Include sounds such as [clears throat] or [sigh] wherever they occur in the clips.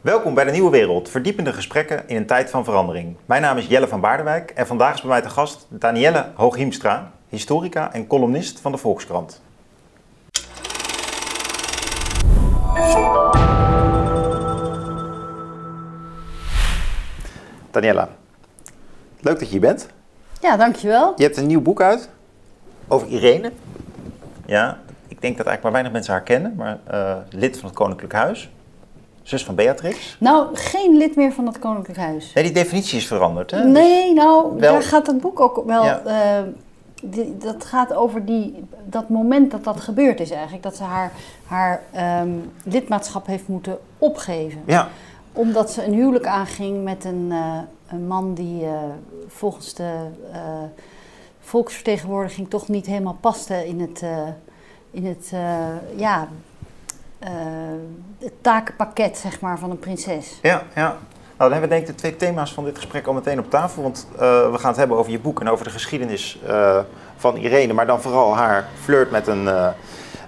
Welkom bij de Nieuwe Wereld, verdiepende gesprekken in een tijd van verandering. Mijn naam is Jelle van Baardenwijk en vandaag is bij mij te gast Danielle Hooghiemstra, historica en columnist van de Volkskrant. Daniela, leuk dat je hier bent. Ja, dankjewel. Je hebt een nieuw boek uit over Irene. Ja, ik denk dat eigenlijk maar weinig mensen haar kennen, maar uh, lid van het Koninklijk Huis. Zus van Beatrix? Nou, geen lid meer van het Koninklijk Huis. Nee, die definitie is veranderd, hè? Nee, nou, daar gaat het boek ook wel... Eh, die, dat gaat over die, dat moment dat dat gebeurd is eigenlijk. Dat ze haar, haar ehm, lidmaatschap heeft moeten opgeven. Ja. Omdat ze een huwelijk aanging met een, uh, een man die uh, volgens de volksvertegenwoordiging toch niet helemaal paste in het, in het ja, uh, het takenpakket zeg maar, van een prinses. Ja, ja. Nou, dan hebben we denk ik de twee thema's van dit gesprek al meteen op tafel. Want uh, we gaan het hebben over je boek en over de geschiedenis uh, van Irene. Maar dan vooral haar flirt met een,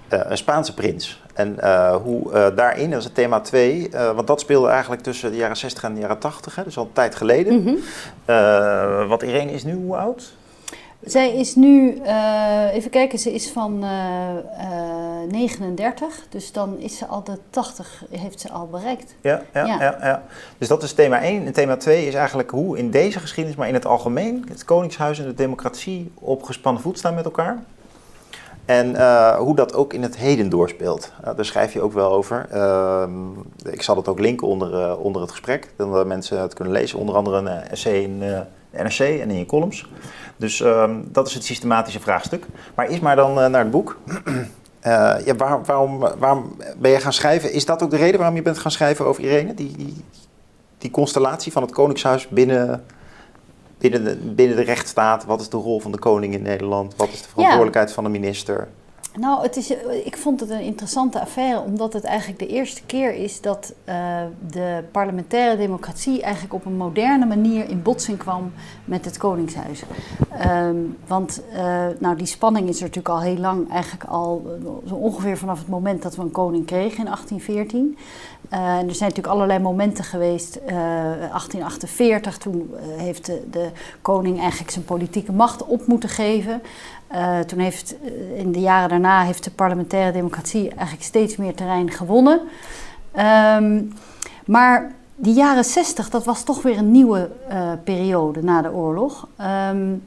een Spaanse prins. En hoe daarin, dat is het thema 2, want dat speelde eigenlijk tussen de jaren 60 en de jaren 80. Hè, dus al een tijd geleden. Mm -hmm. wat Irene is nu hoe oud? Zij is nu, uh, even kijken, ze is van uh, uh, 39, dus dan is ze al de 80, heeft ze al bereikt. Ja, ja, ja. ja, ja. dus dat is thema 1. En thema 2 is eigenlijk hoe in deze geschiedenis, maar in het algemeen, het Koningshuis en de democratie op gespannen voet staan met elkaar. En uh, hoe dat ook in het heden doorspeelt. Uh, daar schrijf je ook wel over. Uh, ik zal het ook linken onder, onder het gesprek, dat mensen het kunnen lezen. Onder andere een essay in de NRC en in je columns. Dus ehm, dat is het systematische vraagstuk. Maar is maar dan naar het boek. [clears throat] ja, waar, waarom, waarom ben je gaan schrijven? Is dat ook de reden waarom je bent gaan schrijven over Irene? Die, die, die constellatie van het Koningshuis binnen binnen de, binnen de rechtsstaat? Wat is de rol van de koning in Nederland? Wat is de verantwoordelijkheid van de minister? Nou, is, ik vond het een interessante affaire, omdat het eigenlijk de eerste keer is dat uh, de parlementaire democratie eigenlijk op een moderne manier in botsing kwam met het Koningshuis. Um, want uh, nou, die spanning is er natuurlijk al heel lang, eigenlijk al zo ongeveer vanaf het moment dat we een koning kregen in 1814. Uh, en er zijn natuurlijk allerlei momenten geweest. Uh, 1848, toen heeft de, de, koning eigenlijk zijn politieke macht op moeten geven. Uh, toen heeft in de jaren daarna heeft de parlementaire democratie eigenlijk steeds meer terrein gewonnen. Um, maar die jaren 60, dat was toch weer een nieuwe periode na de oorlog. Um,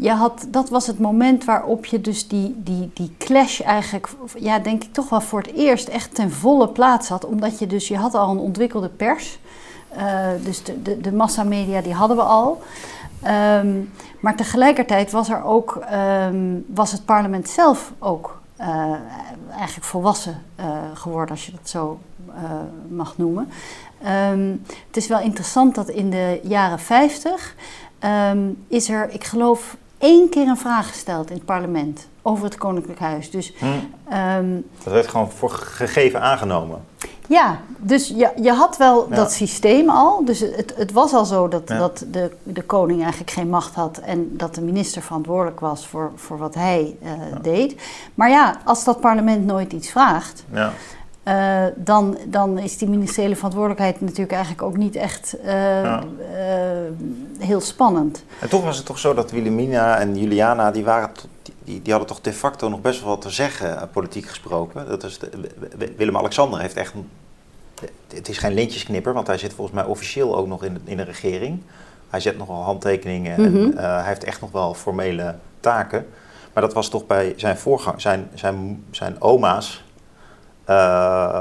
je had, dat was het moment waarop je dus die, die, die clash eigenlijk, ja, denk ik toch wel voor het eerst echt ten volle plaats had. Omdat je dus, je had al een ontwikkelde pers. Uh, dus de, de, de massamedia, die hadden we al. Um, maar tegelijkertijd was er ook, um, was het parlement zelf ook uh, eigenlijk volwassen uh, geworden, als je dat zo mag noemen. Um, het is wel interessant dat in de jaren 50 is er, ik geloof, één keer een vraag gesteld in het parlement over het Koninklijk Huis. Dus, hmm. um, dat werd gewoon voor gegeven aangenomen. Ja, dus je, je had wel ja. dat systeem al. Dus het, het was al zo dat, ja. dat de, de koning eigenlijk geen macht had en dat de minister verantwoordelijk was voor, voor wat hij uh, ja. deed. Maar ja, als dat parlement nooit iets vraagt. Uh, dan, dan is die ministeriële verantwoordelijkheid natuurlijk eigenlijk ook niet echt uh, uh, heel spannend. En toch was het toch zo dat Wilhelmina en Juliana, die, waren die, die hadden toch de facto nog best wel wat te zeggen, politiek gesproken. Dat is de, Willem-Alexander heeft echt, een, het is geen lintjesknipper, want hij zit volgens mij officieel ook nog in de, in de regering. Hij zet nogal handtekeningen mm -hmm. en hij heeft echt nog wel formele taken. Maar dat was toch bij zijn voorgang, zijn, zijn, zijn oma's, uh,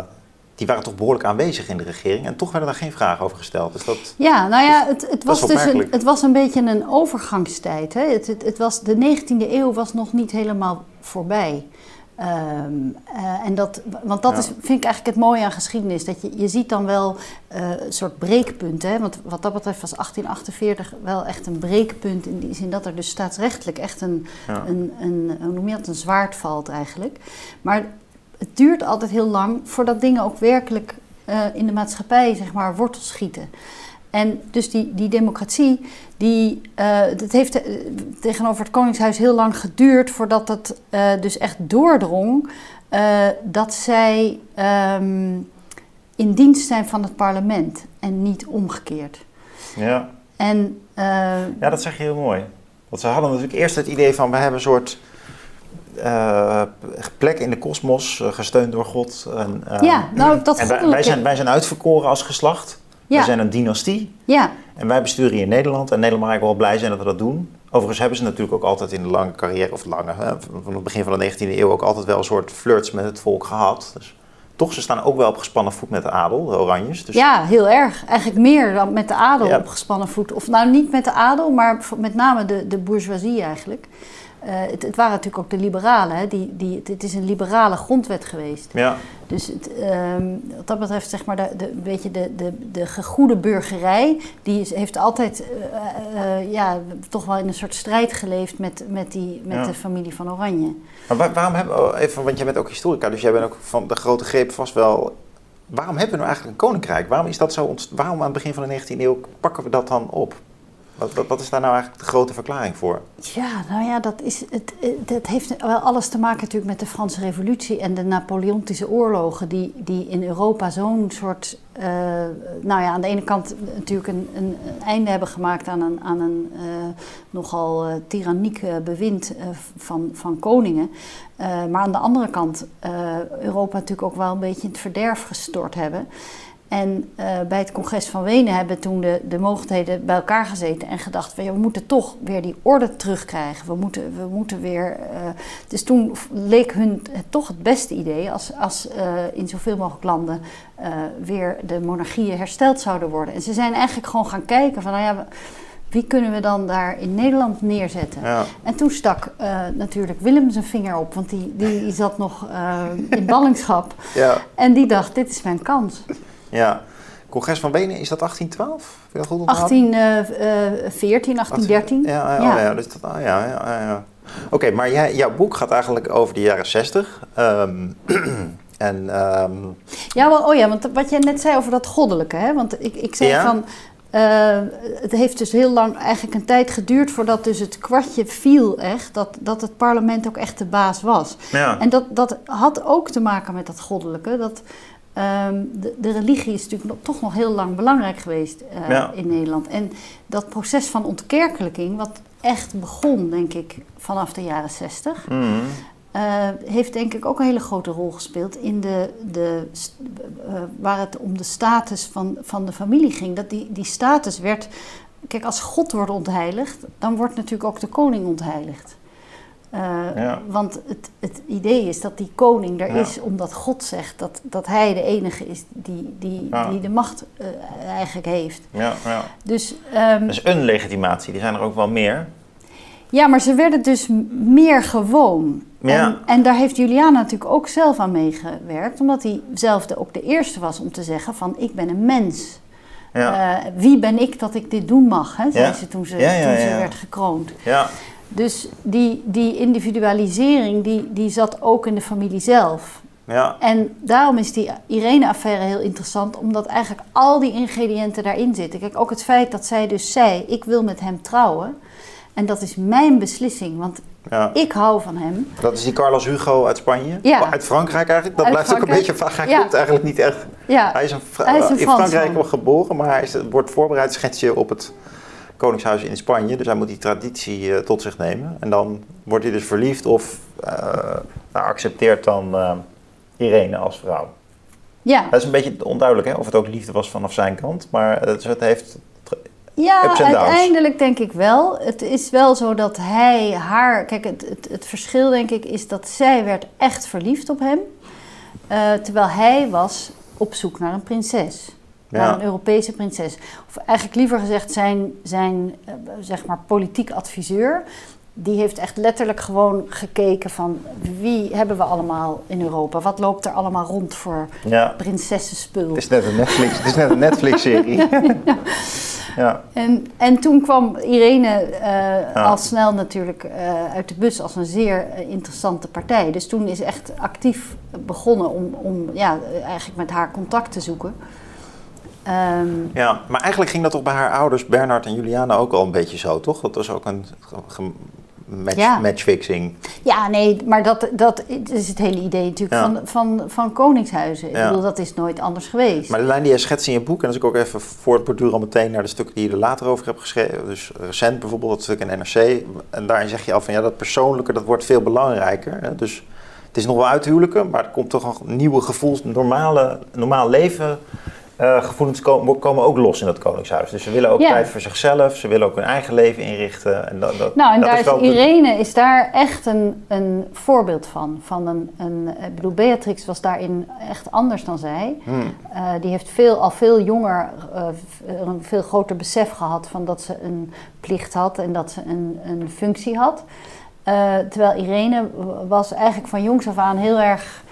die waren toch behoorlijk aanwezig in de regering. En toch werden daar geen vragen over gesteld. Dus dat, ja, nou ja, het, het was dus een, het was een beetje een overgangstijd. Hè? Het, het, het, was, de 19e eeuw was nog niet helemaal voorbij. Um, uh, en dat, want dat ja. is, vind ik eigenlijk het mooie aan geschiedenis. Dat je, je ziet dan wel uh, een soort breekpunten. Hè? Want wat dat betreft was 1848 wel echt een breekpunt. In die zin dat er dus staatsrechtelijk echt een, ja. een, een, hoe noem je dat, een zwaard valt eigenlijk. Maar het duurt altijd heel lang voordat dingen ook werkelijk uh, in de maatschappij zeg maar, wortels schieten. En dus die, die democratie, die, uh, dat heeft uh, tegenover het Koningshuis heel lang geduurd voordat het dus echt doordrong dat zij um, in dienst zijn van het parlement en niet omgekeerd. Ja. En, ja, dat zeg je heel mooi. Want ze hadden natuurlijk eerst het idee van we hebben een soort uh, plek in de kosmos, uh, gesteund door God. En, uh, ja, nou dat en wij, wij, zijn, wij zijn uitverkoren als geslacht. Ja. We zijn een dynastie. Ja. En wij besturen hier in Nederland. En Nederland mag eigenlijk wel blij zijn dat we dat doen. Overigens hebben ze natuurlijk ook altijd in de lange carrière, of lange, hè, van het begin van de 19e eeuw ook altijd wel een soort flirts met het volk gehad. Dus toch, ze staan ook wel op gespannen voet met de adel, de Oranjes. Dus... Ja, heel erg. Eigenlijk meer dan met de adel ja. op gespannen voet. Of nou niet met de adel, maar met name de, de bourgeoisie eigenlijk. Uh, het, het, waren natuurlijk ook de liberalen. Hè? Die, die, het, is een liberale grondwet geweest. Ja. Dus het, um, wat dat betreft, zeg maar, de, de, weet je, de, de, de gegoede burgerij... die is, heeft altijd uh, uh, ja, toch wel in een soort strijd geleefd met, met, die, met Ja. de familie van Oranje. Maar waar- waarom hebben we, even, want jij bent ook historica, dus jij bent ook van de grote greep vast wel. Waarom hebben we nou eigenlijk een koninkrijk? Waarom is dat zo Waarom aan het begin van de 19e eeuw pakken we dat dan op? Wat, wat, is daar nou eigenlijk de grote verklaring voor? Ja, nou ja, dat, is, het, het heeft wel alles te maken natuurlijk met de Franse revolutie en de Napoleontische oorlogen, die, die in Europa zo'n soort, eh, nou ja, aan de ene kant natuurlijk een, een, einde hebben gemaakt aan een, aan een eh, nogal eh, tyranniek bewind van, van koningen. Maar aan de andere kant Europa natuurlijk ook wel een beetje in het verderf gestort hebben. En eh, bij het congres van Wenen hebben toen de, de mogelijkheden bij elkaar gezeten en gedacht: van, ja, we moeten toch weer die orde terugkrijgen. We moeten, we moeten weer. eh, dus toen leek hun het toch het beste idee als, als eh, in zoveel mogelijk landen weer de monarchieën hersteld zouden worden. En ze zijn eigenlijk gewoon gaan kijken van, nou ja, we- wie kunnen we dan daar in Nederland neerzetten? Ja. En toen stak natuurlijk Willem zijn vinger op, want die, die zat nog in ballingschap. Ja. En die dacht: dit is mijn kans. Ja. Congres van Wenen, is dat 1812? Heb je dat goed onthouden? 1814, 1813. Ja, ja, Ja. Oh, ja, dus dat, ah, ja, ja, ja, ja. Oké, maar jij, jouw boek gaat eigenlijk over de jaren 60. Ehm, [clears throat] en ehm, Ja, wel, oh ja, want wat jij net zei over dat goddelijke, hè? Want ik, ik zei Ja. van. eh, het heeft dus heel lang, eigenlijk een tijd geduurd voordat dus het kwartje viel echt, dat, dat het parlement ook echt de baas was. ja. En dat, dat had ook te maken met dat goddelijke. Dat, ehm, de, de religie is natuurlijk nog- toch nog heel lang belangrijk geweest eh, Ja. in Nederland. En dat proces van ontkerkelijking, wat echt begon, denk ik, vanaf de jaren zestig, Mhm. eh, heeft denk ik ook een hele grote rol gespeeld in de, de, eh, waar het om de status van, van de familie ging. Dat die, die status werd. Kijk, als God wordt ontheiligd, dan wordt natuurlijk ook de koning ontheiligd. Eh, Ja. Want het, het idee is dat die koning er Ja. is omdat God zegt dat, dat hij de enige is die, die, Ja. die de macht eh, eigenlijk heeft. ja, ja. Dus Dat is een legitimatie, die zijn er ook wel meer. Ja, maar ze werden dus meer gewoon. Ja. En, en daar heeft Juliana natuurlijk ook zelf aan meegewerkt, omdat hij zelf ook de eerste was om te zeggen van ik ben een mens. Ja, Eh, wie ben ik dat ik dit doen mag, hè, zei ze toen ze, toen ze werd gekroond. ja, Dus die, die individualisering die, die zat ook in de familie zelf. ja. En daarom is die Irene-affaire heel interessant, omdat eigenlijk al die ingrediënten daarin zitten. Kijk, ook het feit dat zij dus zei: Ik wil met hem trouwen. En dat is mijn beslissing, want ja. ik hou van hem. Dat is die Carlos Hugo uit Spanje? Ja. Oh, uit Frankrijk eigenlijk? Dat Uit blijft ook een beetje vaag. Hij Ja. komt eigenlijk niet echt... Ja, Hij is, een Hij is een in Frankrijk wel geboren, maar hij is, wordt voorbereid schetsje op het Koningshuis in Spanje. Dus hij moet die traditie eh, tot zich nemen. En dan wordt hij dus verliefd of eh, nou, accepteert dan eh, Irene als vrouw. ja. Dat is een beetje onduidelijk hè, of het ook liefde was vanaf zijn kant. Maar het, het heeft... ja uiteindelijk denk ik wel. Het is wel zo dat hij haar. Kijk, het, het, het verschil denk ik is dat zij werd echt verliefd op hem. terwijl hij was op zoek naar een prinses. Naar Ja. een Europese prinses. Of eigenlijk liever gezegd, zijn, zijn eh, zeg maar politiek adviseur. Die heeft echt letterlijk gewoon gekeken van wie hebben we allemaal in Europa? Wat loopt er allemaal rond voor Ja, prinsessenspul? het is net een Netflix, het is net een Netflix-serie. [laughs] ja. En, en toen kwam Irene eh, Ja. al snel natuurlijk eh, uit de bus als een zeer interessante partij. Dus toen is echt actief begonnen om, om ja, eigenlijk met haar contact te zoeken. Ehm, Ja, maar eigenlijk ging dat toch bij haar ouders, Bernard en Juliana, ook al een beetje zo, toch? Dat was ook een match, Ja. matchfixing. Ja, nee, maar dat, dat is het hele idee natuurlijk Ja. van, van, van koningshuizen. Ik bedoel, dat is nooit anders geweest. Maar de lijn die je schetst in je boek, en als ik ook even voortborduur al meteen naar de stukken die je er later over hebt geschreven, dus recent bijvoorbeeld dat stuk in NRC, en daarin zeg je al van ja, dat persoonlijke, dat wordt veel belangrijker. Hè? Dus het is nog wel uithuwelijken, maar er komt toch een nieuwe gevoels, normale, normaal leven. Eh, gevoelens komen, komen ook los in dat koningshuis. Dus ze willen ook tijd voor zichzelf, ze willen ook hun eigen leven inrichten. En dat, dat, Nou, en dat daar is de- Irene is daar echt een, een voorbeeld van. van een, een, ik bedoel, Beatrix was daarin echt anders dan zij. Hmm. Eh, die heeft veel, al veel jonger eh, een veel groter besef gehad van dat ze een plicht had en dat ze een, een functie had. Terwijl Irene was eigenlijk van jongs af aan heel erg,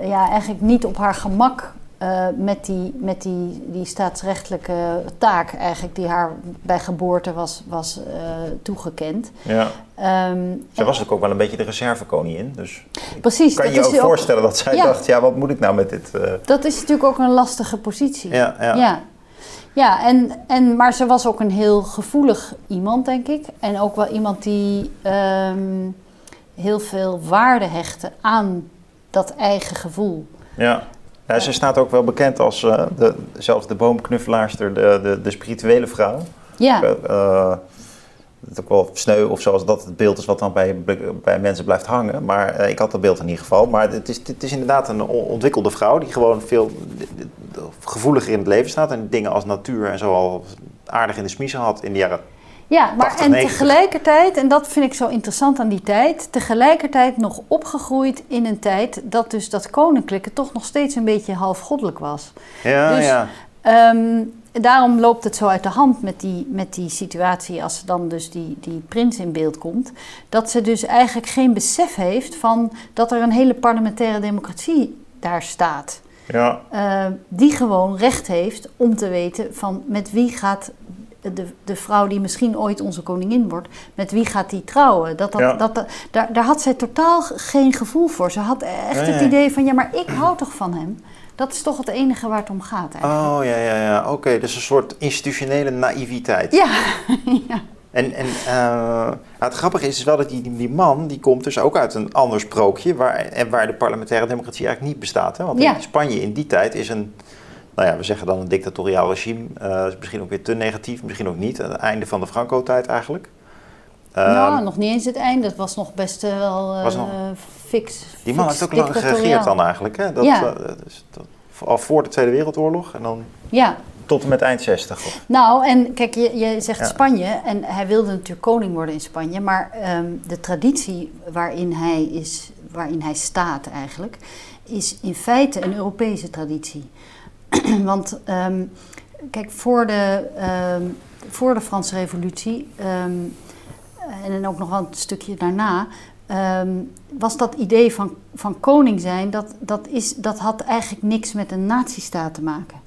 ja, eigenlijk niet op haar gemak eh, met, die, met die, die staatsrechtelijke taak eigenlijk die haar bij geboorte was, was eh, toegekend. Ja. Ehm, Zij was ook, ook wel een beetje de reservekoningin. Dus precies, kan je je ook ook- voorstellen dat zij Ja. dacht, ja, wat moet ik nou met dit? eh, Dat is natuurlijk ook een lastige positie. ja, ja. Ja, ja en, en, maar ze was ook een heel gevoelig iemand, denk ik. En ook wel iemand die ehm, heel veel waarde hechtte aan dat eigen gevoel. Ja. Ja, ze staat ook wel bekend als eh, de, zelfs de boomknuffelaarster, de, de, de spirituele vrouw. Ja, eh, het is ook wel sneu of zoals dat het beeld is wat dan bij, bij mensen blijft hangen. Maar ik had dat beeld in ieder geval. Maar het is, het is inderdaad een on- ontwikkelde vrouw die gewoon veel gevoeliger in het leven staat. En dingen als natuur en zo al aardig in de smiezen had in de jaren ja maar 80, en 90. tegelijkertijd, en dat vind ik zo interessant aan die tijd, tegelijkertijd nog opgegroeid in een tijd dat dus dat koninklijke toch nog steeds een beetje halfgoddelijk was. Ja, Dus- ja. Ehm, daarom loopt het zo uit de hand met die, met die situatie als dan dus die, die prins in beeld komt. Dat ze dus eigenlijk geen besef heeft van dat er een hele parlementaire democratie daar staat. ja. Eh, die gewoon recht heeft om te weten van met wie gaat de, de vrouw die misschien ooit onze koningin wordt, met wie gaat die trouwen? Dat, dat, Ja. dat, dat- daar, daar had zij totaal geen gevoel voor. Ze had echt Nee. het idee van ja, maar ik hou toch van hem. Dat is toch het enige waar het om gaat eigenlijk. Oh, ja, ja, ja. Oké, dus een soort institutionele naïviteit. Ja, [laughs] ja. En, en eh, nou, het grappige is wel dat die, die man, die komt dus ook uit een ander sprookje, waar, en waar de parlementaire democratie eigenlijk niet bestaat. Hè? Want Ja. in Spanje in die tijd is een, nou ja, we zeggen dan een dictatoriaal regime, eh, is misschien ook weer te negatief, misschien ook niet. Het einde van de Franco-tijd eigenlijk. nou, Ehm, nog niet eens het einde. Het was nog best wel nog- fix. die man heeft ook lang geregeerd dan eigenlijk. Hè? Dat, Ja. eh, dus dat, al voor de Tweede Wereldoorlog en dan Ja, tot en met eind 60. Of? nou en kijk, je, je zegt Ja. Spanje en hij wilde natuurlijk koning worden in Spanje, maar ehm, de traditie waarin hij, is, waarin hij staat eigenlijk, is in feite een Europese traditie. [clears throat] Want ehm, kijk, voor de, ehm, voor de Franse Revolutie ehm, en ook nog wel een stukje daarna, was dat idee van, van koning zijn, dat, dat, is, dat had eigenlijk niks met een nazistaat te maken.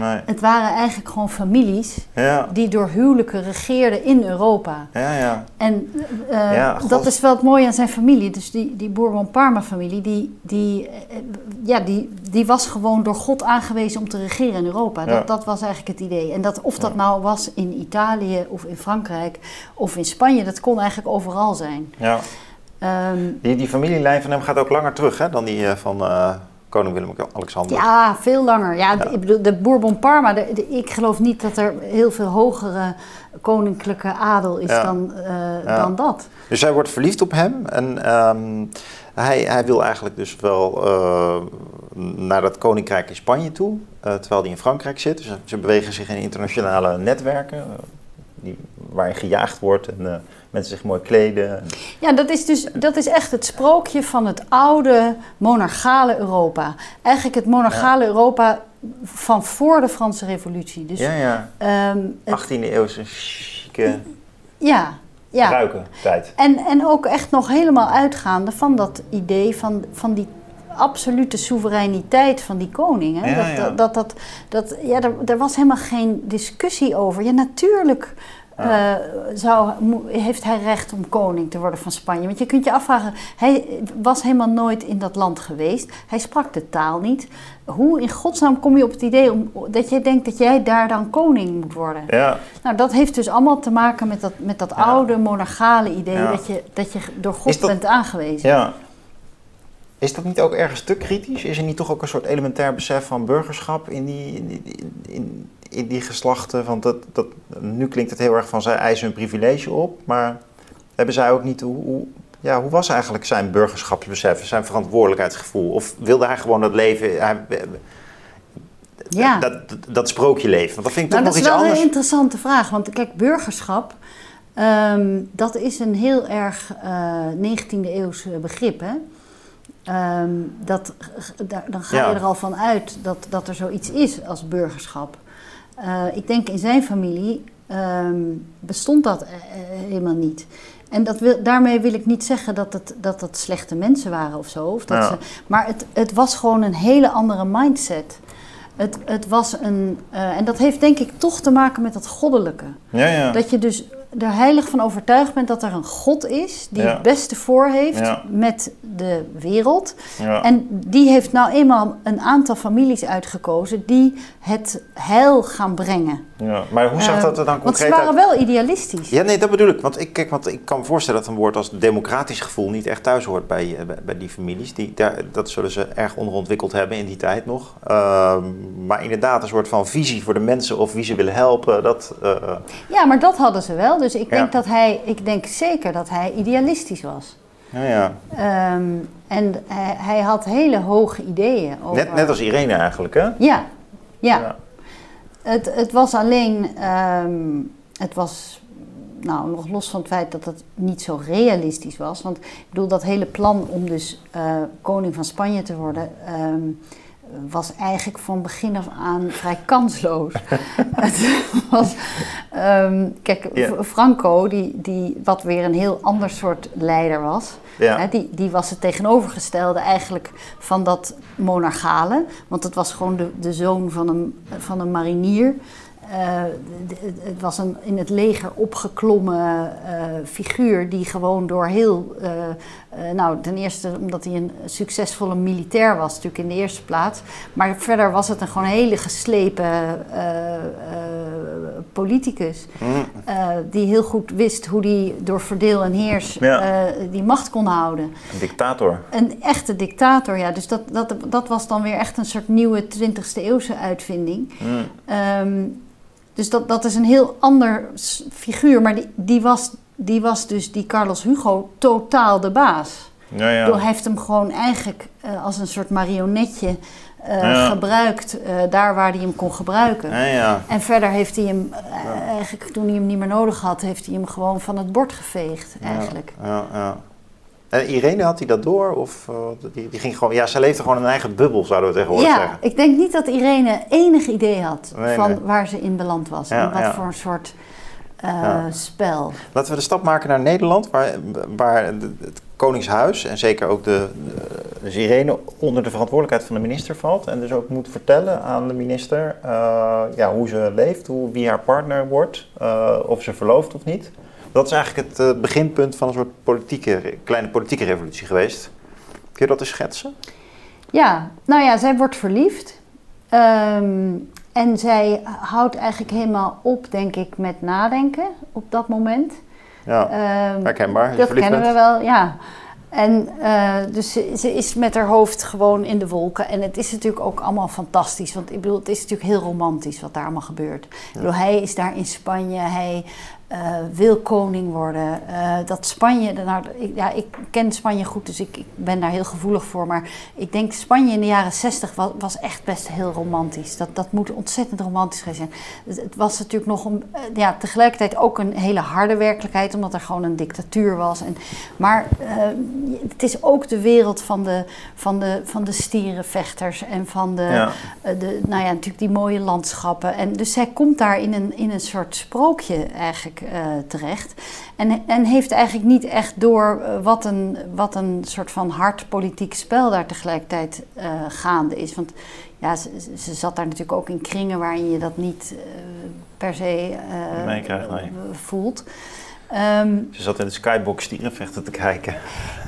Nee. Het waren eigenlijk gewoon families Ja, die door huwelijken regeerden in Europa. ja, ja. En eh, Ja, dat is wel het mooie aan zijn familie. Dus die, die Bourbon-Parma-familie, die, die, eh, ja, die, die was gewoon door God aangewezen om te regeren in Europa. Dat, dat was eigenlijk het idee. En dat, of dat nou was in Italië of in Frankrijk of in Spanje, dat kon eigenlijk overal zijn. ja. Ehm, Die, die familielijn van hem gaat ook langer terug hè, dan die eh, van koning Willem-Alexander. ja, veel langer. Ja, de- Ik bedoel, de Bourbon-Parma, de- de- ik geloof niet dat er heel veel hogere koninklijke adel is Ja. dan, eh, Ja. dan dat. Dus zij wordt verliefd op hem en ehm, hij, hij wil eigenlijk dus wel eh, naar dat koninkrijk in Spanje toe, eh, terwijl hij in Frankrijk zit. Dus ze- bewegen zich in internationale netwerken, die, waarin gejaagd wordt en eh, mensen zich mooi kleden. Ja, dat is dus dat is echt het sprookje van het oude monarchale Europa. Eigenlijk het monarchale Europa van voor de Franse Revolutie. Dus ja, ja. ehm, het- 18e eeuwse chique ja, ja. ruiken tijd. En, en ook echt nog helemaal uitgaande van dat idee van, van die absolute soevereiniteit van die koning. Hè? Ja, dat, dat, dat, dat, ja, er, er was helemaal geen discussie over. Ja, natuurlijk uh, zou, heeft hij recht om koning te worden van Spanje? Want je kunt je afvragen, hij was helemaal nooit in dat land geweest. Hij sprak de taal niet. Hoe in godsnaam kom je op het idee om, dat jij denkt dat jij daar dan koning moet worden? Ja. Nou, dat heeft dus allemaal te maken met dat, met dat oude monarchale idee dat, je, dat je door God bent aangewezen. Ja. Is dat niet ook ergens te kritisch? Is er niet toch ook een soort elementair besef van burgerschap in die, in, in, in die geslachten? Want dat, dat, nu klinkt het heel erg van zij eisen hun privilege op, maar hebben zij ook niet hoe, hoe ja, hoe was eigenlijk zijn burgerschapsbesef, zijn verantwoordelijkheidsgevoel? Of wilde hij gewoon dat leven, hij, ja. dat, dat, sprookje leven? Want dat vind ik nou, toch nog iets anders. Dat is wel een interessante vraag, want kijk, burgerschap, um, dat is een heel erg uh, eh, 19e eeuwse begrip, hè? Um, dat, dan ga je er al van uit dat, dat er zoiets is als burgerschap. Uh, ik denk in zijn familie um, bestond dat uh, helemaal niet. En dat wil, daarmee wil ik niet zeggen dat het, dat, dat slechte mensen waren of zo. Of dat ze, maar het, het was gewoon een hele andere mindset. Het, het was een. Uh, en dat heeft denk ik toch te maken met dat goddelijke. Ja, ja. Dat je dus er heilig van overtuigd bent dat er een God is die het beste voor heeft met de wereld. Ja. En die heeft nou eenmaal een aantal families uitgekozen die het heil gaan brengen. Ja, maar hoe zag uh, dat er dan concreet Want ze waren wel idealistisch. Ja, nee, dat bedoel ik. Want ik, kijk, want ik kan me voorstellen dat een woord als democratisch gevoel niet echt thuis hoort bij, bij, bij die families. Die, daar, dat zullen ze erg onderontwikkeld hebben in die tijd nog. Uh, maar inderdaad, een soort van visie voor de mensen of wie ze willen helpen. Dat, uh, ja, maar dat hadden ze wel. Dus ik denk dat hij, ik denk zeker dat hij idealistisch was. Ja, ja. Um, en hij, hij, had hele hoge ideeën over... Net, net als Irene eigenlijk, hè? Ja, ja. ja. Het, het was alleen, um, het was nou, nog los van het feit dat het niet zo realistisch was. Want ik bedoel, dat hele plan om dus uh, koning van Spanje te worden, um, was eigenlijk van begin af aan vrij kansloos. [laughs] het was, um, kijk, Franco, die, die, wat weer een heel ander soort leider was, hè, die, die was het tegenovergestelde eigenlijk van dat monarchale. Want het was gewoon de, de zoon van een, van een marinier. Uh, het was een in het leger opgeklommen uh, figuur die gewoon door heel. Uh, nou, ten eerste omdat hij een succesvolle militair was, natuurlijk in de eerste plaats. Maar verder was het een gewoon hele geslepen politicus. Mm. die heel goed wist hoe hij door verdeel en heers ja. die macht kon houden. Een dictator. Een echte dictator, ja. Dus dat, dat, dat was dan weer echt een soort nieuwe 20e eeuwse uitvinding. Mm. Um, dus dat, dat is een heel ander figuur. Maar die, die, was, die was dus, die Carlos Hugo, totaal de baas. Ja, ja. Hij heeft hem gewoon eigenlijk uh, als een soort marionetje uh, ja. gebruikt. Uh, daar waar hij hem kon gebruiken. Ja, ja. En verder heeft hij hem, eigenlijk toen hij hem niet meer nodig had, heeft hij hem gewoon van het bord geveegd. Eigenlijk. Ja, ja. En Irene, had hij dat door? Of uh, die, die, ging gewoon, ja, ze leefde gewoon in een eigen bubbel, zouden we tegenwoordig ja, zeggen. ik denk niet dat Irene enig idee had nee, van nee. waar ze in beland was. Ja, en wat ja. voor een soort uh, spel. Laten we de stap maken naar Nederland, waar, waar het Koningshuis en zeker ook de, de, de Irene onder de verantwoordelijkheid van de minister valt. En dus ook moet vertellen aan de minister uh, ja, hoe ze leeft, hoe, wie haar partner wordt, of ze verlooft of niet. Dat is eigenlijk het uh, beginpunt van een soort politieke, kleine politieke revolutie geweest. Kun je dat eens schetsen? Ja, nou ja, zij wordt verliefd. Um, en zij houdt eigenlijk helemaal op, denk ik, met nadenken op dat moment. Ja, um, herkenbaar. Dat kennen we wel, ja. En uh, dus ze, ze, is met haar hoofd gewoon in de wolken. En het is natuurlijk ook allemaal fantastisch. Want ik bedoel, het is natuurlijk heel romantisch wat daar allemaal gebeurt. Ja. Ik bedoel, hij is daar in Spanje. Hij uh, wil koning worden. Uh, dat Spanje, nou, ik, ja, ik ken Spanje goed, dus ik, ik, ben daar heel gevoelig voor. Maar ik denk Spanje in de jaren zestig was, was, echt best heel romantisch. Dat, dat moet ontzettend romantisch zijn. Het, het was natuurlijk nog een, uh, ja, tegelijkertijd ook een hele harde werkelijkheid, omdat er gewoon een dictatuur was. En, maar het is ook de wereld van de, van de, van de stierenvechters en van de, ja. de, nou ja, natuurlijk die mooie landschappen. En dus zij komt daar in een, in een soort sprookje eigenlijk uh, terecht. En, en heeft eigenlijk niet echt door uh, wat, een, wat een soort van hard politiek spel daar tegelijkertijd uh, gaande is. Want ja, ze, ze, zat daar natuurlijk ook in kringen waarin je dat niet per se nee. voelt. Um, ze zat in de skybox stierenvechten te kijken.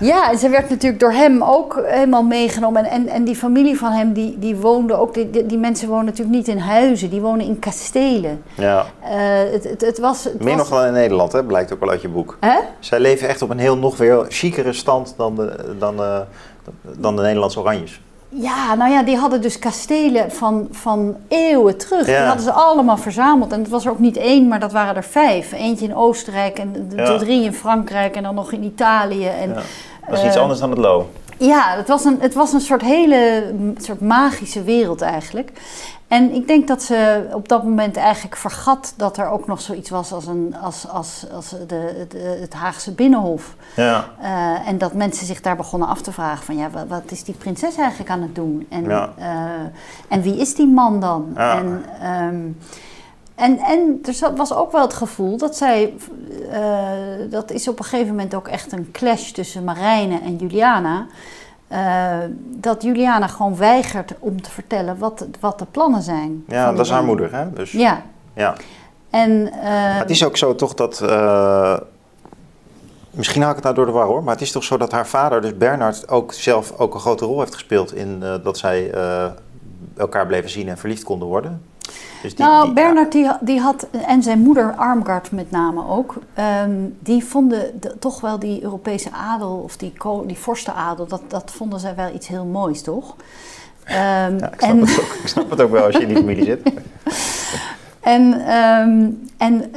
Ja, en ze werd natuurlijk door hem ook helemaal meegenomen. En, en, en die familie van hem, die, die woonde ook... Die, die, mensen wonen natuurlijk niet in huizen, die wonen in kastelen. Ja. Uh, het, het, het, was... Het Meer was... nog dan in Nederland, hè? blijkt ook wel uit je boek. Hè? Zij leven echt op een heel nog weer chicere stand dan de, dan, uh, dan de Nederlandse Oranjes. Ja, nou ja, die hadden dus kastelen van, van eeuwen terug. Ja. Die hadden ze allemaal verzameld. En het was er ook niet één, maar dat waren er vijf. Eentje in Oostenrijk en de, Ja. drie in Frankrijk en dan nog in Italië. En, Ja. Dat is iets eh, anders dan het Lo. Ja, het was een, het was een soort hele soort magische wereld eigenlijk. En ik denk dat ze op dat moment eigenlijk vergat dat er ook nog zoiets was als, een, als, als, als de, de, het Haagse Binnenhof. Ja. Uh, en dat mensen zich daar begonnen af te vragen van ja, wat, wat is die prinses eigenlijk aan het doen? En, Ja. uh, en wie is die man dan? Ja. En, um, en, en er was ook wel het gevoel dat zij, uh, dat is op een gegeven moment ook echt een clash tussen Marijne en Juliana. Uh, dat Juliana gewoon weigert om te vertellen wat, wat de plannen zijn. Ja, dat is haar moeder, hè? Dus, Ja. ja. En, uh, het is ook zo toch dat. eh, misschien haal ik het nou door de war hoor. Maar het is toch zo dat haar vader, dus Bernard, ook zelf ook een grote rol heeft gespeeld in eh, dat zij eh, elkaar bleven zien en verliefd konden worden. Dus die, nou, die- Bernard die, die had, en zijn moeder Armgard met name ook, ehm, die vonden de- toch wel die Europese adel of die, die vorstenadel, dat, dat vonden zij wel iets heel moois, toch? Ehm, Ja, ik, snap en, het ook, ik snap het ook wel als je in die familie zit. [laughs] En, ehm, en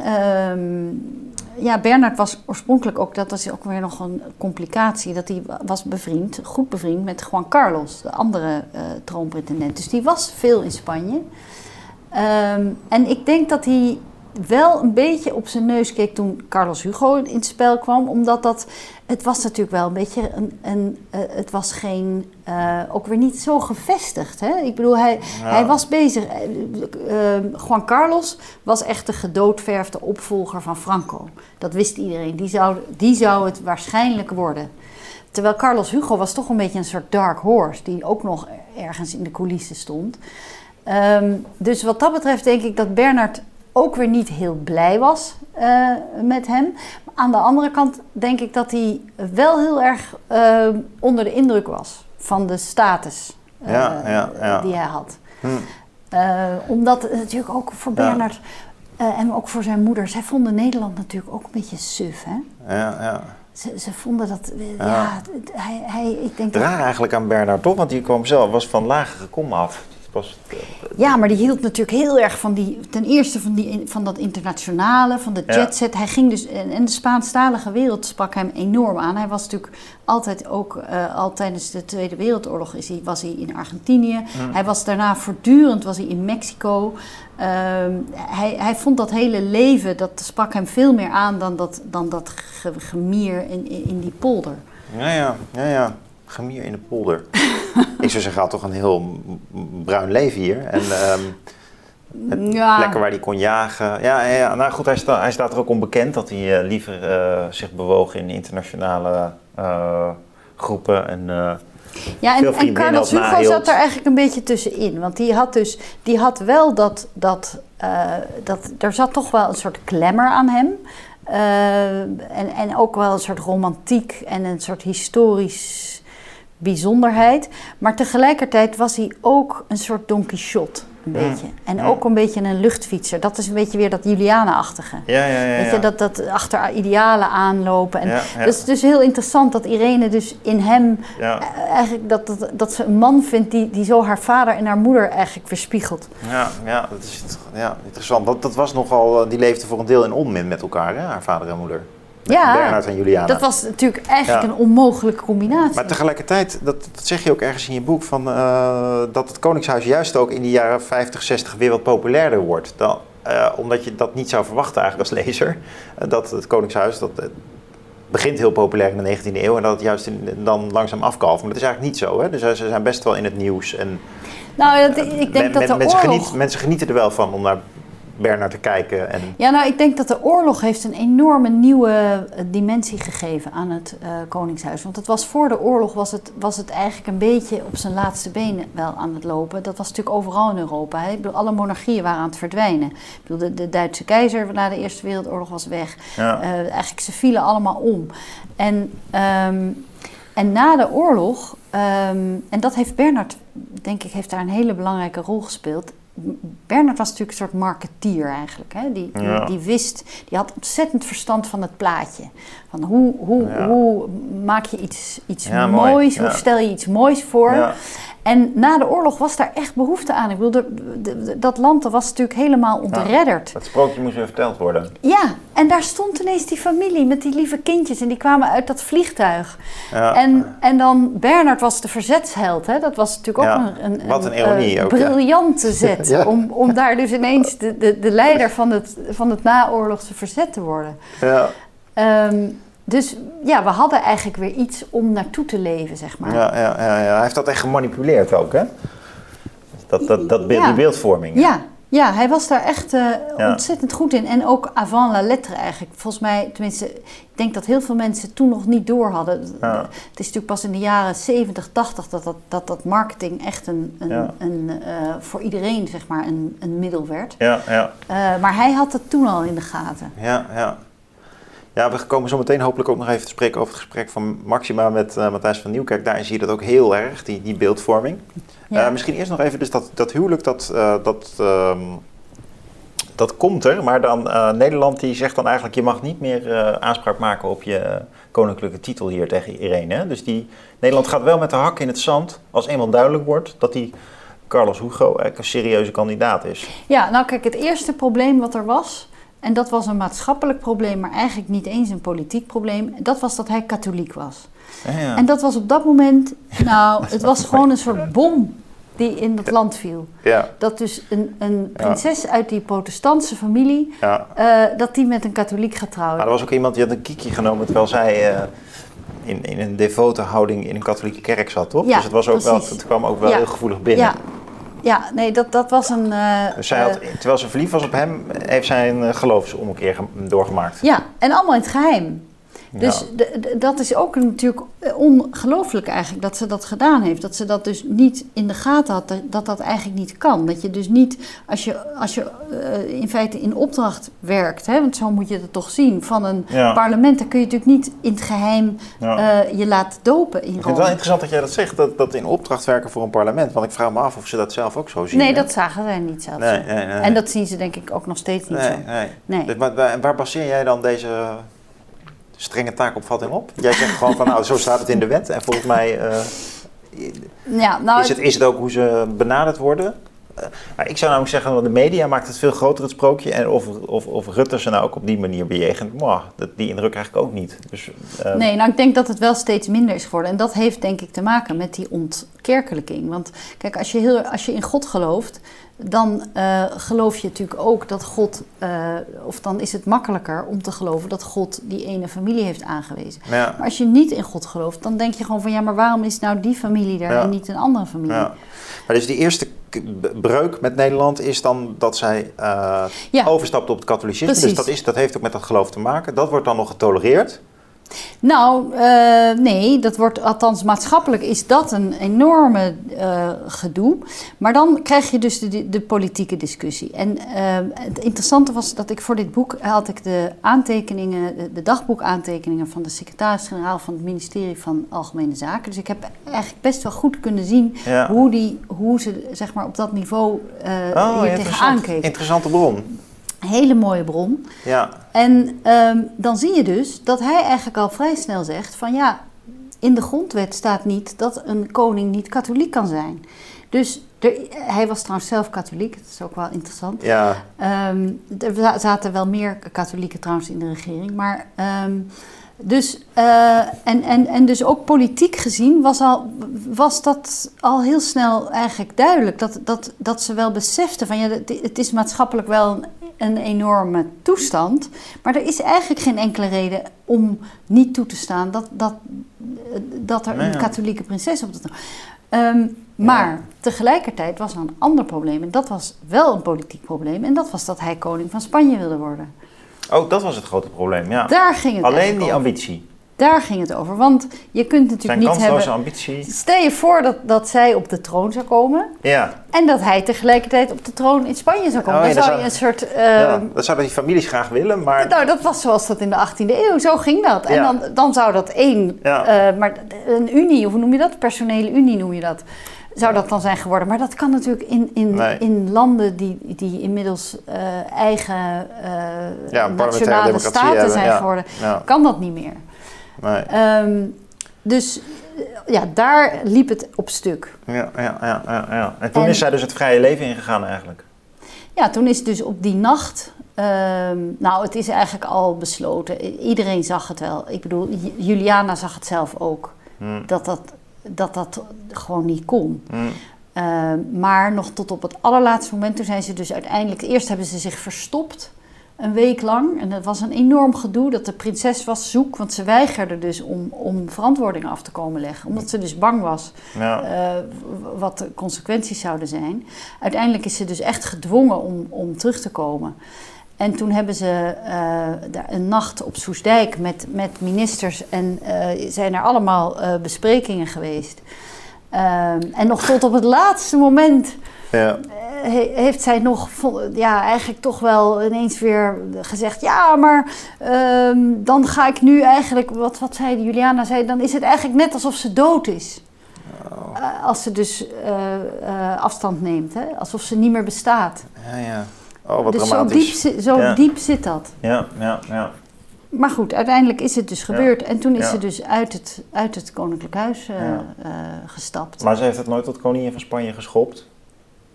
ja, Bernard was oorspronkelijk ook, dat is ook weer nog een complicatie, dat hij was bevriend, goed bevriend met Juan Carlos, de andere eh troonpretendent. Dus die was veel in Spanje. Ehm, en ik denk dat hij wel een beetje op zijn neus keek toen Carlos Hugo in het spel kwam, omdat dat, het was natuurlijk wel een beetje een, een eh, het was geen, eh, ook weer niet zo gevestigd. Hè? Ik bedoel, hij, Ja. hij was bezig, eh, Juan Carlos was echt de gedoodverfde opvolger van Franco. Dat wist iedereen, die zou, die zou het waarschijnlijk worden. Terwijl Carlos Hugo was toch een beetje een soort dark horse, die ook nog ergens in de coulissen stond. Ehm, dus wat dat betreft denk ik dat Bernard ook weer niet heel blij was eh, met hem. Aan de andere kant denk ik dat hij wel heel erg eh, onder de indruk was van de status eh, Ja, ja, ja. die hij had. Hm. Omdat het natuurlijk ook voor. Bernard en ook voor zijn moeder, zij vonden Nederland natuurlijk ook een beetje suf. Hè? Ja, ja. Ze, ze vonden dat, Ja. hij, hij, ik denk dat Raar eigenlijk aan Bernard toch? Want die kwam zelf, was van lagere kom af. Eh, Ja, maar die hield natuurlijk heel erg van die, ten eerste van, die, van dat internationale, van de Ja. jetset. Hij ging dus, en de Spaanstalige wereld sprak hem enorm aan. Hij was natuurlijk altijd ook, eh, al tijdens de Tweede Wereldoorlog is hij, was hij in Argentinië. Hij was daarna voortdurend was hij in Mexico. Ehm, hij, hij vond dat hele leven, dat sprak hem veel meer aan dan dat, dan dat ge- gemier in, in, in die polder. ja, ja, ja, ja. Gemier in de polder. ik zou zeggen, had toch een heel bruin leven hier. En het Ja. plekken waar hij kon jagen. Ja, ja, nou goed, hij, sta, hij staat er ook onbekend dat hij eh, liever eh, zich bewoog in internationale eh, groepen. En, Ja, en, en Carlos Hugo nahield. zat er eigenlijk een beetje tussenin. Want die had dus die had wel dat, dat, dat er zat toch wel een soort glamour aan hem. En, en ook wel een soort romantiek en een soort historisch bijzonderheid. Maar tegelijkertijd was hij ook een soort Don Quixote, een beetje. En ook een beetje een luchtfietser. Dat is een beetje weer dat Juliana-achtige. ja, ja, ja. Weet ja. je, dat, dat achter idealen aanlopen. En Ja. Dat is dus heel interessant dat Irene dus in hem eh, eigenlijk dat, dat, dat ze een man vindt die, die zo haar vader en haar moeder eigenlijk weerspiegelt. ja, ja, dat is ja, interessant. Dat, dat was nogal, eh, die leefden voor een deel in onmin met elkaar, hè? haar vader en moeder. Ja, Bernard en Juliana. Dat was natuurlijk eigenlijk Ja. een onmogelijke combinatie. Maar tegelijkertijd, dat, dat zeg je ook ergens in je boek, van, eh, dat het Koningshuis juist ook in de jaren 50, 60 weer wat populairder wordt. Dan, eh, omdat je dat niet zou verwachten eigenlijk als lezer. eh, dat het Koningshuis, dat begint heel populair in de 19e eeuw en dat het juist in- dan langzaam afkalft. Maar dat is eigenlijk niet zo. Hè? Dus ze zijn best wel in het nieuws. En, nou, dat, ik denk men- dat men- de mensen, oorlog... genieten, mensen genieten er wel van om naar Bernard te kijken. En... Ja, nou, ik denk dat de oorlog heeft een enorme nieuwe eh, dimensie gegeven aan het uh, Koningshuis. Want het was voor de oorlog was het, was het eigenlijk een beetje op zijn laatste benen wel aan het lopen. Dat was natuurlijk overal in Europa. Hè? Ik bedoel, alle monarchieën waren aan het verdwijnen. Ik bedoel, de, de Duitse keizer na de Eerste Wereldoorlog was weg. Ja. Uh, eigenlijk, ze vielen allemaal om. En, um, en na de oorlog, um, en dat heeft Bernard, denk ik, heeft daar een hele belangrijke rol gespeeld Bernard was natuurlijk een soort marketeer eigenlijk. Hè? Die, die, die, wist, die had ontzettend verstand van het plaatje. Van hoe, hoe, hoe maak je iets, iets moois, hoe stel je iets moois voor. En na de oorlog was daar echt behoefte aan. Ik bedoel, de, dat land was natuurlijk helemaal ontredderd. Ja, dat sprookje moest weer verteld worden. Ja, en daar stond ineens die familie met die lieve kindjes. En die kwamen uit dat vliegtuig. Ja. En, en dan, Bernard was de verzetsheld. Hè? Dat was natuurlijk ook een, een, Wat een ironie een, ook, briljante [laughs] zet. Om, om daar dus ineens de, de, de leider van het, van het naoorlogse verzet te worden. Ja. Um, dus ja, we hadden eigenlijk weer iets om naartoe te leven, zeg maar. Ja, ja, ja, ja. hij heeft dat echt gemanipuleerd ook, hè? Dat, dat, dat beeld, die beeldvorming. Ja. ja, hij was daar echt uh, ontzettend goed in. En ook avant la lettre eigenlijk. Volgens mij, tenminste, ik denk dat heel veel mensen toen nog niet door hadden. Ja. Het is natuurlijk pas in de jaren 70, 80 dat dat, dat, dat marketing echt een, een, ja. een uh, voor iedereen, zeg maar, een, een middel werd. Ja, ja. Uh, maar hij had het toen al in de gaten. Ja, ja. Ja, we komen zo meteen hopelijk ook nog even te spreken over het gesprek van Maxima met uh, Matthijs van Nieuwkerk. Daarin zie je dat ook heel erg, die, die beeldvorming. Ja. Uh, misschien eerst nog even, dus dat, dat huwelijk, dat, uh, dat, uh, dat komt er. Maar dan Nederland die zegt dan eigenlijk, je mag niet meer aanspraak maken op je koninklijke titel hier tegen Irene. Hè? Dus die, Nederland gaat wel met de hak in het zand als eenmaal duidelijk wordt dat die Carlos Hugo eigenlijk een serieuze kandidaat is. Ja, nou kijk, het eerste probleem wat er was en dat was een maatschappelijk probleem, maar eigenlijk niet eens een politiek probleem. Dat was dat hij katholiek was. Ja. En dat was op dat moment, nou, [laughs] het was gewoon een soort bom die in dat land viel. Ja. Dat dus een, een prinses uit die protestantse familie, uh, dat die met een katholiek gaat trouwen. Maar er was ook iemand die had een kiekje genomen terwijl zij uh, in, in een devote houding in een katholieke kerk zat, toch? Ja, dus het, was ook wel, het kwam ook wel heel gevoelig binnen. Ja, nee, dat, dat was een... Uh, zij had, terwijl ze verliefd was op hem, heeft zij een uh, geloofsommekeer doorgemaakt. Ja, en allemaal in het geheim. Dus dat is ook natuurlijk ongelooflijk eigenlijk dat ze dat gedaan heeft. Dat ze dat dus niet in de gaten had, dat dat eigenlijk niet kan. Dat je dus niet, als je, als je uh, in feite in opdracht werkt, hè, want zo moet je het toch zien, van een parlement, dan kun je natuurlijk niet in het geheim ja. uh, je laten dopen in Ik vind het wel interessant dat jij dat zegt, dat, dat in opdracht werken voor een parlement. Want ik vraag me af of ze dat zelf ook zo zien. Nee, hè? dat zagen zij niet zelf nee, nee, nee, En dat zien ze denk ik ook nog steeds niet zo. Nee. nee. Dus, maar, waar baseer jij dan deze strenge taakopvatting op? Jij zegt gewoon van nou, zo staat het in de wet. En volgens mij uh, ja, nou, is, het, is het ook hoe ze benaderd worden. Uh, maar ik zou namelijk zeggen, de media maakt het veel groter, het sprookje. En of, of, of Rutte ze nou ook op die manier bejegent, wow, dat, die indruk eigenlijk ook niet. Dus, uh, nee, nou ik denk dat het wel steeds minder is geworden. En dat heeft denk ik te maken met die ontkerkelijking. Want kijk, als je, heel, als je in God gelooft, dan uh, geloof je natuurlijk ook dat God, uh, of dan is het makkelijker om te geloven dat God die ene familie heeft aangewezen. Ja. Maar als je niet in God gelooft, dan denk je gewoon van ja, maar waarom is nou die familie daar en niet een andere familie? Ja. Maar dus die eerste breuk met Nederland is dan dat zij uh, overstapt op het katholicisme. Dus Precies. Dus dat, is, dat heeft ook met dat geloof te maken. Dat wordt dan nog getolereerd. Nou, uh, nee, dat wordt althans maatschappelijk is dat een enorme uh, gedoe. Maar dan krijg je dus de, de politieke discussie. En uh, het interessante was dat ik voor dit boek had ik de aantekeningen, de, de dagboekaantekeningen van de secretaris-generaal van het ministerie van Algemene Zaken. Dus ik heb eigenlijk best wel goed kunnen zien ja. hoe, die, hoe ze zeg maar, op dat niveau oh, hier tegenaan keken. Interessante bron hele mooie bron. Ja. En um, dan zie je dus dat hij eigenlijk al vrij snel zegt van ja, in de grondwet staat niet dat een koning niet katholiek kan zijn. Dus er, hij was trouwens zelf katholiek, dat is ook wel interessant. Ja. Um, er zaten wel meer katholieken trouwens in de regering, maar... Um, dus, uh, en, en, en dus ook politiek gezien was, al, was dat al heel snel eigenlijk duidelijk. Dat, dat, dat ze wel beseften van ja, het is maatschappelijk wel een een enorme toestand. Maar er is eigenlijk geen enkele reden om niet toe te staan dat, dat, dat er een katholieke prinses op de um, Maar tegelijkertijd was er een ander probleem. En dat was wel een politiek probleem. En dat was dat hij koning van Spanje wilde worden. Oh, dat was het grote probleem, ja. Daar ging het Alleen die over. ambitie. Daar ging het over. Want je kunt natuurlijk Zijn niet hebben... ambitie. Stel je voor dat, dat zij op de troon zou komen. Ja. En dat hij tegelijkertijd op de troon in Spanje zou komen. Oh ja, dan dat zou je een soort... eh, ja. Dat zouden die families graag willen, maar... Nou, dat was zoals dat in de 18e eeuw. Zo ging dat. En Ja. dan, dan zou dat één... Ja. eh, maar een unie, of hoe noem je dat? Personele unie noem je dat. Zou dat dan zijn geworden. Maar dat kan natuurlijk in, in, Nee. in landen die, die inmiddels eh, eigen eh, Ja, nationale staten hebben, zijn ja. geworden. Ja, Kan dat niet meer. Nee. Ehm, dus ja, daar liep het op stuk. ja, ja, ja, ja, ja. En toen En- is zij dus het vrije leven ingegaan eigenlijk. Ja, toen is dus op die nacht. ehm, nou, het is eigenlijk al besloten. Iedereen zag het wel. Ik bedoel, Juliana zag het zelf ook. Hm. Dat dat, dat, dat gewoon niet kon. Hm. Ehm, maar nog tot op het allerlaatste moment, toen zijn ze dus uiteindelijk. Eerst hebben ze zich verstopt. Een week lang. En dat was een enorm gedoe dat de prinses was zoek. Want ze weigerde dus om, om verantwoording af te komen leggen. Omdat ze dus bang was Ja. eh, wat de consequenties zouden zijn. Uiteindelijk is ze dus echt gedwongen om, om terug te komen. En toen hebben ze eh, een nacht op Soesdijk met, met ministers en eh, zijn er allemaal besprekingen geweest. Ehm, en nog tot op het laatste moment ja. He- heeft zij nog, ja, eigenlijk toch wel ineens weer gezegd: Ja, maar ehm, dan ga ik nu eigenlijk, wat, wat zei Juliana, zei, dan is het eigenlijk net alsof ze dood is. Eh, als ze dus eh, eh, afstand neemt, hè? alsof ze niet meer bestaat. Ja, ja. Oh, wat dus zo, dramatisch. diep, zi- zo Ja. diep zit dat. Ja, ja, ja. Maar goed, uiteindelijk is het dus gebeurd. En toen is Ja. ze dus uit het, uit het Koninklijk Huis Ja. gestapt. Maar ze heeft het nooit tot koningin van Spanje geschopt.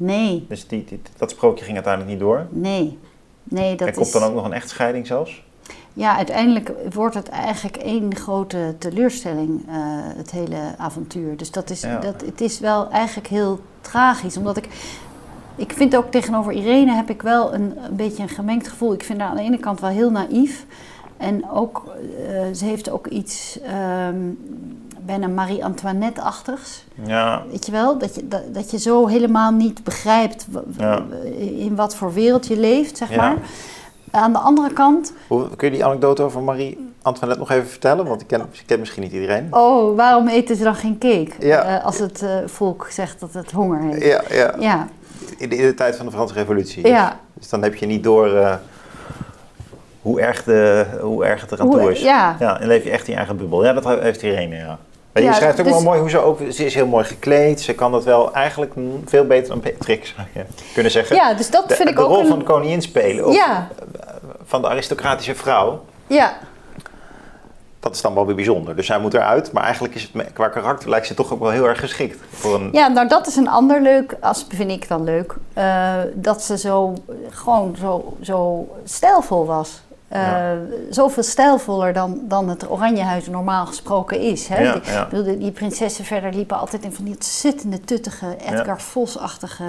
Nee, Dus die, die- dat sprookje ging uiteindelijk niet door. nee. Nee, dat er komt is... dan ook nog een echtscheiding zelfs. Ja, uiteindelijk wordt het eigenlijk één grote teleurstelling, eh, het hele avontuur. Dus dat is, Ja. dat, het is wel eigenlijk heel tragisch. Omdat ik, ik vind ook tegenover Irene heb ik wel een, een beetje een gemengd gevoel. Ik vind haar aan de ene kant wel heel naïef. En ook, eh, ze heeft ook iets ehm, bijna Marie-Antoinette-achtigs. Ja, Weet je wel? Dat je, dat, dat je zo helemaal niet begrijpt Ja. in wat voor wereld je leeft, zeg Ja. maar. Aan de andere kant, Hoe, kun je die anekdote over Marie Antoinette nog even vertellen? Want ik ken, ik ken misschien niet iedereen. Oh, waarom eten ze dan geen cake? Ja. Eh, als het eh, volk zegt dat het honger heeft. Ja, ja. Ja, In, de, in de tijd van de Franse Revolutie. Dus, ja. dus dan heb je niet door eh, hoe, erg de, hoe erg het eraan Hoe- toe is. ja. ja. En leef je echt in je eigen bubbel. Ja, dat heeft Irene, ja. Maar je Ja, schrijft ook dus- wel mooi hoe ze ook... Ze is heel mooi gekleed. Ze kan dat wel eigenlijk veel beter dan Beatrix, zou je kunnen zeggen. ja, dus dat de, vind ik de ook rol een... van de koningin spelen. Of Ja, van de aristocratische vrouw. ja, Dat is dan wel weer bijzonder. Dus zij moet eruit. Maar eigenlijk is het qua karakter lijkt ze toch ook wel heel erg geschikt. Voor een, ja, nou dat is een ander leuk, als vind ik dan leuk, eh, dat ze zo, gewoon zo, zo stijlvol was. Eh, Ja. Zoveel stijlvoller dan, dan het Oranjehuis normaal gesproken is. Hè? Ja, die, ja. ik bedoel, die, prinsessen verder liepen altijd in van die ontzettende tuttige Edgar Vos-achtige.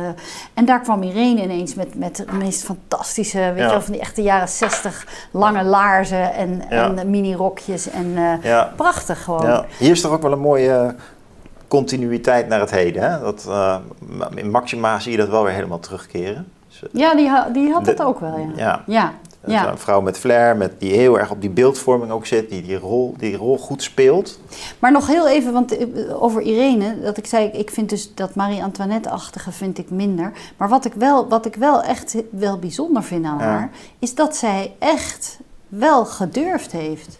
En daar kwam Irene ineens met, met de meest fantastische, weet Ja. je wel, van die echte jaren zestig lange laarzen en, en mini-rokjes. En eh, prachtig gewoon. Ja, hier is toch ook wel een mooie continuïteit naar het heden. Hè? Dat, eh, in Maxima zie je dat wel weer helemaal terugkeren. Dus, Ja, die, ha- die had dat ook wel, ja. ja, Ja, een vrouw met flair, met, die heel erg op die beeldvorming ook zit, die die rol, die rol goed speelt. Maar nog heel even, want eh, over Irene, dat ik zei, ik vind dus dat Marie-Antoinette-achtige vind ik minder. Maar wat ik wel, wat ik wel echt wel bijzonder vind aan Ja. haar, is dat zij echt wel gedurfd heeft.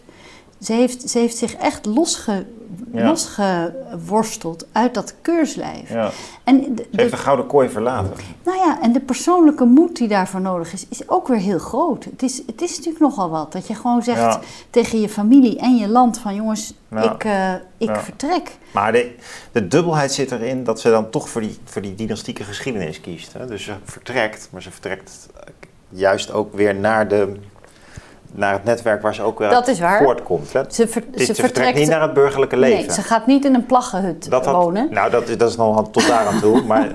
Ze heeft, ze heeft zich echt losge, Ja. losgeworsteld uit dat keurslijf. Ja. En de, Ze heeft de gouden kooi verlaten. nou ja, en de persoonlijke moed die daarvoor nodig is, is ook weer heel groot. Het is, het is natuurlijk nogal wat. Dat je gewoon zegt Ja. tegen je familie en je land van jongens, ik, eh, ik vertrek. Maar de, de dubbelheid zit erin dat ze dan toch voor die, voor die dynastieke geschiedenis kiest. Hè? Dus ze vertrekt, maar ze vertrekt juist ook weer naar, de, naar het netwerk waar ze ook Dat is waar. voortkomt. Hè? Ze, ver- ze ze vertrekt niet naar het burgerlijke leven. Nee, ze gaat niet in een plaggenhut Dat had- wonen. Nou, dat is, dat is nog tot daar aan toe. Maar [laughs]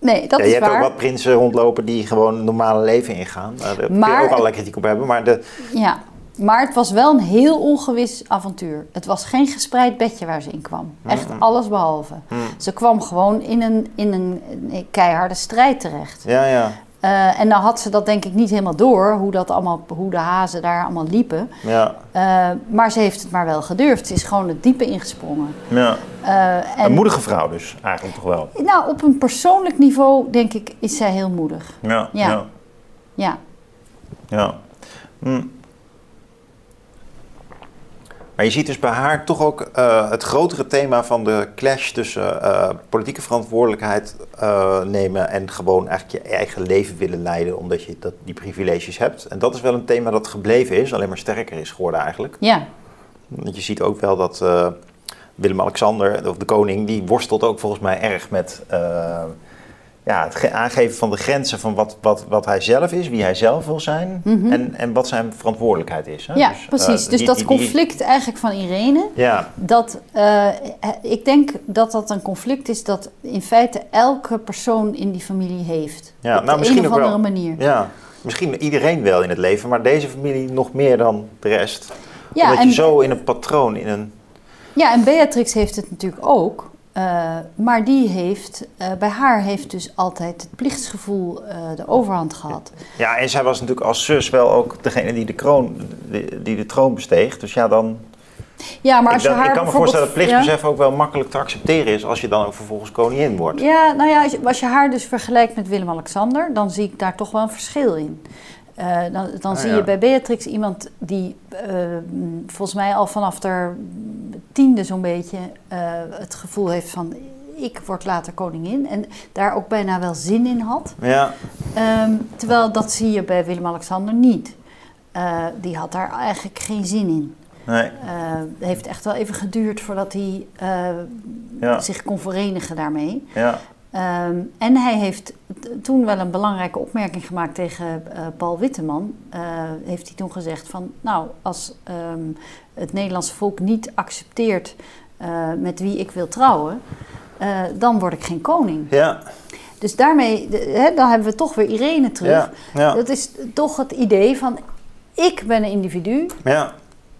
Nee, dat ja, is je hebt ook wat prinsen rondlopen die gewoon een normale leven ingaan. Daar kun je ook allerlei kritiek op hebben. Maar de, Ja, Maar het was wel een heel ongewis avontuur. Het was geen gespreid bedje waar ze in kwam. Echt Mm. alles behalve. Mm. Ze kwam gewoon in een, in een keiharde strijd terecht. Ja, ja, Eh, en nou had ze dat denk ik niet helemaal door, hoe, dat allemaal, hoe de hazen daar allemaal liepen. ja. Eh, maar ze heeft het maar wel gedurfd. Ze is gewoon het diepe ingesprongen. ja. Eh, en, Een moedige vrouw dus, eigenlijk toch wel. Nou, op een persoonlijk niveau denk ik is zij heel moedig. Ja, Ja. ja. Ja, ja. Hm. Maar je ziet dus bij haar toch ook eh, het grotere thema van de clash tussen eh, politieke verantwoordelijkheid eh, nemen en gewoon eigenlijk je eigen leven willen leiden omdat je dat, die privileges hebt. En dat is wel een thema dat gebleven is, alleen maar sterker is geworden eigenlijk. ja, Want je ziet ook wel dat Willem-Alexander, of de koning, die worstelt ook volgens mij erg met ja, het ge- aangeven van de grenzen van wat, wat, wat hij zelf is, wie hij zelf wil zijn Mhm. en, en wat zijn verantwoordelijkheid is. Hè? ja Dus, eh, precies. Dus die- dat die- die- conflict eigenlijk van Irene, ja, dat, eh, ik denk dat dat een conflict is dat in feite elke persoon in die familie heeft. Ja, op nou, de misschien een of andere wel. manier. ja, misschien iedereen wel in het leven, maar deze familie nog meer dan de rest. Ja, Omdat en, je zo in een patroon, in een... ja, en Beatrix heeft het natuurlijk ook. Eh, maar die heeft, eh, bij haar heeft dus altijd het plichtsgevoel eh, de overhand gehad. Ja, en zij was natuurlijk als zus wel ook degene die de, kroon, die, die de troon besteeg. Dus ja, dan Ja, maar ik, als je dat- haar ik kan me voorstellen dat ja. plichtsbesef ook wel makkelijk te accepteren is als je dan ook vervolgens koningin wordt. Ja, nou ja, als je, als je haar dus vergelijkt met Willem-Alexander, dan zie ik daar toch wel een verschil in. Eh, dan dan Ah, zie ja. je bij Beatrix iemand die eh, volgens mij al vanaf de tiende zo'n beetje eh, het gevoel heeft van ik word later koningin en daar ook bijna wel zin in had. Ja, Ehm, terwijl dat zie je bij Willem-Alexander niet. Die had daar eigenlijk geen zin in. nee, het heeft echt wel even geduurd voordat hij ja, zich kon verenigen daarmee. ja, Ehm, en hij heeft toen wel een belangrijke opmerking gemaakt tegen eh, Paul Witteman. Eh, heeft hij toen gezegd van, nou, als ehm, het Nederlandse volk niet accepteert eh, met wie ik wil trouwen, dan word ik geen koning. ja, Dus daarmee, de- hè, dan hebben we toch weer Irene terug. ja, ja, Dat is toch het idee van, ik ben een individu ja,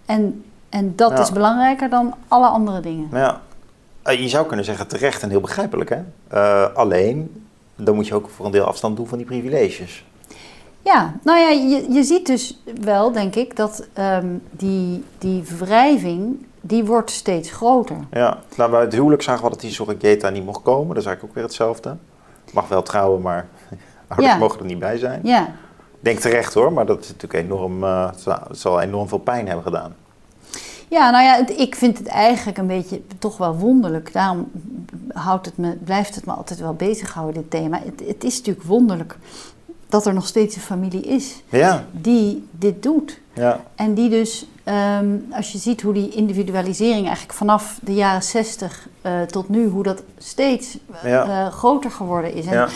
en, en dat Ja. is belangrijker dan alle andere dingen. ja. Eh, Je zou kunnen zeggen terecht en heel begrijpelijk, hè? Eh, alleen, dan moet je ook voor een deel afstand doen van die privileges. Ja, nou ja, je, je ziet dus wel, denk ik, dat ehm, die, die wrijving, die wordt steeds groter. Ja, nou, bij het huwelijk zagen we dat die Zorgeta niet mocht komen. Dat is eigenlijk ook weer hetzelfde. Mag wel trouwen, maar [laughs] ouders Ja. mogen er niet bij zijn. Ja, Ik Denk terecht hoor, maar dat is natuurlijk enorm, eh, het zal enorm veel pijn hebben gedaan. Ja nou ja, het- ik vind het eigenlijk een beetje toch wel wonderlijk. Daarom houdt het me, blijft het me altijd wel bezighouden, dit thema. Het, het is natuurlijk wonderlijk dat er nog steeds een familie is Ja, die dit doet. ja, En die dus, ehm, als je ziet hoe die individualisering eigenlijk vanaf de jaren 60 eh, tot nu, hoe dat steeds eh, Ja. eh, groter geworden is. En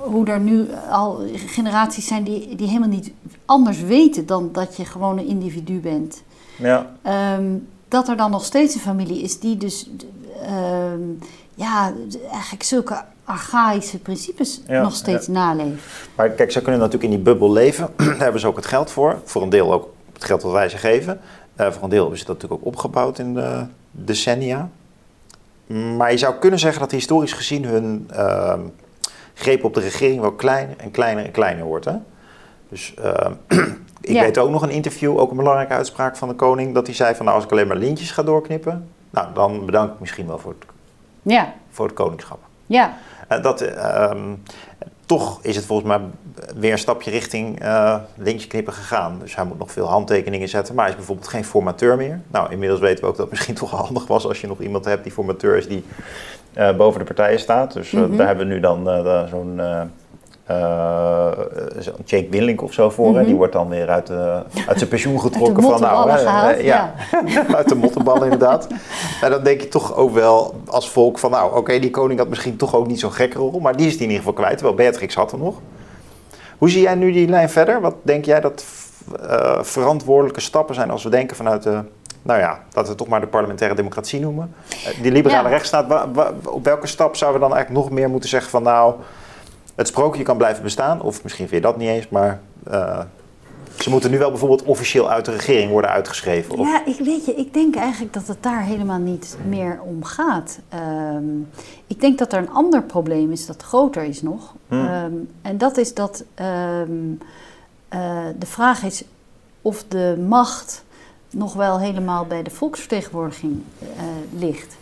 hoe er nu al generaties zijn die, die helemaal niet anders weten dan dat je gewoon een individu bent. Ja. Ehm, dat er dan nog steeds een familie is die dus ehm, ja, eigenlijk zulke archaïsche principes Ja, nog steeds naleeft. Maar kijk, ze kunnen natuurlijk in die bubbel leven. [clears throat] Daar hebben ze ook het geld voor. Voor een deel ook het geld dat wij ze geven. Eh, voor een deel hebben ze dat natuurlijk ook opgebouwd in de decennia. Maar je zou kunnen zeggen dat historisch gezien hun ehm, greep op de regering wel kleiner en kleiner en kleiner wordt. Hè? Dus ehm, [clears throat] ik Ja. weet ook nog een interview, ook een belangrijke uitspraak van de koning, dat hij zei van nou als ik alleen maar lintjes ga doorknippen, nou dan bedank ik misschien wel voor het, Ja, voor het koningschap. ja, Eh, dat, ehm, toch is het volgens mij weer een stapje richting eh lintje knippen gegaan. Dus hij moet nog veel handtekeningen zetten. Maar hij is bijvoorbeeld geen formateur meer. Nou, inmiddels weten we ook dat het [laughs] misschien toch handig was als je nog iemand hebt die formateur is die eh, boven de partijen staat. Dus Mhm. daar hebben we nu dan da- zo'n zo'n Jake Willink of zo voor. hè. Mhm. Die wordt dan weer uit, de, uit zijn pensioen getrokken. uit de van, nou, hè, gehaald. eh, ja. [laughs] uit de mottenballen inderdaad. En dan denk je toch ook wel als volk van, nou oké, die koning had misschien toch ook niet zo'n gekke rol, maar die is die in ieder geval kwijt, terwijl Beatrix had er nog. Hoe zie jij nu die lijn verder? Wat denk jij dat eh, verantwoordelijke stappen zijn als we denken vanuit de, nou ja, laten we het toch maar de parlementaire democratie noemen. Eh, die liberale Ja. rechtsstaat, op welke stap zouden we dan eigenlijk nog meer moeten zeggen van, nou, het sprookje kan blijven bestaan, of misschien vind je dat niet eens, maar eh, ze moeten nu wel bijvoorbeeld officieel uit de regering worden uitgeschreven. Of... Ja, ik weet je, ik denk eigenlijk dat het daar helemaal niet meer om gaat. Ehm, ik denk dat er een ander probleem is dat groter is nog. Hmm. Ehm, en dat is dat ehm, eh, de vraag is of de macht nog wel helemaal bij de volksvertegenwoordiging eh, ligt.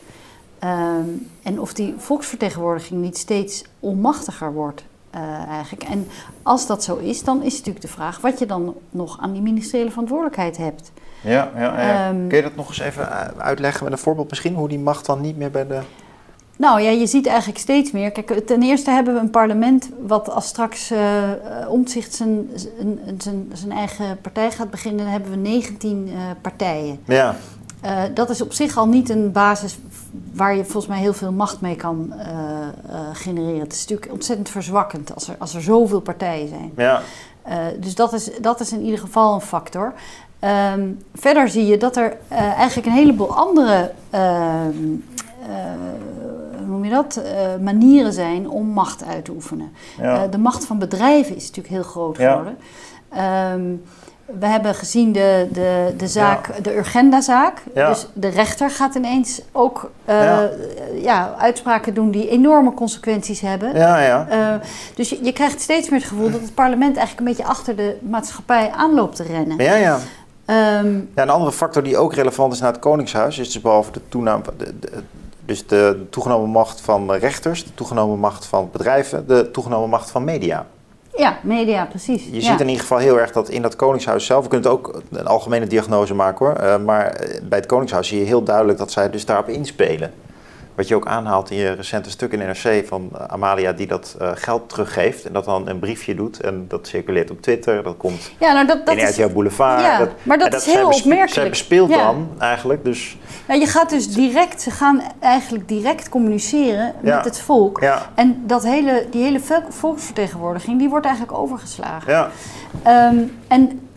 Ehm, en of die volksvertegenwoordiging niet steeds onmachtiger wordt eh, eigenlijk. En als dat zo is, dan is natuurlijk de vraag wat je dan nog aan die ministeriële verantwoordelijkheid hebt. Ja, ja, ja. Ehm, Kun je dat nog eens even eh, uitleggen met een voorbeeld misschien? Hoe die macht dan niet meer bij de... Nou ja, je ziet eigenlijk steeds meer. Kijk, ten eerste hebben we een parlement wat als straks eh eh, Omtzigt zijn, zijn, zijn, zijn eigen partij gaat beginnen, dan hebben we 19 eh, partijen. Ja, Eh, dat is op zich al niet een basis waar je volgens mij heel veel macht mee kan eh, eh, genereren. Het is natuurlijk ontzettend verzwakkend als er, als er zoveel partijen zijn. ja. Dus dat is, dat is in ieder geval een factor. Ehm, verder zie je dat er eigenlijk een heleboel andere ehm, eh, hoe noem je dat? Manieren zijn om macht uit te oefenen. ja. De macht van bedrijven is natuurlijk heel groot Ja. geworden. We hebben gezien de, de, de zaak, de Urgenda-zaak. Ja. Dus de rechter gaat ineens ook eh, Ja. ja, uitspraken doen die enorme consequenties hebben. ja, ja. Eh, dus je, je krijgt steeds meer het gevoel dat het parlement eigenlijk een beetje achter de maatschappij aanloopt te rennen. Ja, ja. Ehm, Ja, een andere factor die ook relevant is naar het Koningshuis is dus behalve de toename, de, de- dus de toegenomen macht van rechters, de toegenomen macht van bedrijven, de toegenomen macht van media. Ja, media, precies. Je ja. ziet in ieder geval heel erg dat in dat Koningshuis zelf, we kunnen het ook een algemene diagnose maken hoor, eh, maar bij het Koningshuis zie je heel duidelijk dat zij dus daarop inspelen. Wat je ook aanhaalt in je recente stuk in NRC van eh, Amalia die dat eh, geld teruggeeft en dat dan een briefje doet en dat circuleert op Twitter, dat komt Ja, nou dat, dat in is, RTL Boulevard. Ja, maar dat is heel opmerkelijk. Zij bespeelt Ja. dan eigenlijk, dus nou, je gaat dus direct, ze gaan eigenlijk direct communiceren Ja. met het volk. ja, En dat hele, die hele volk- volksvertegenwoordiging, die wordt eigenlijk overgeslagen. ja. Ehm, en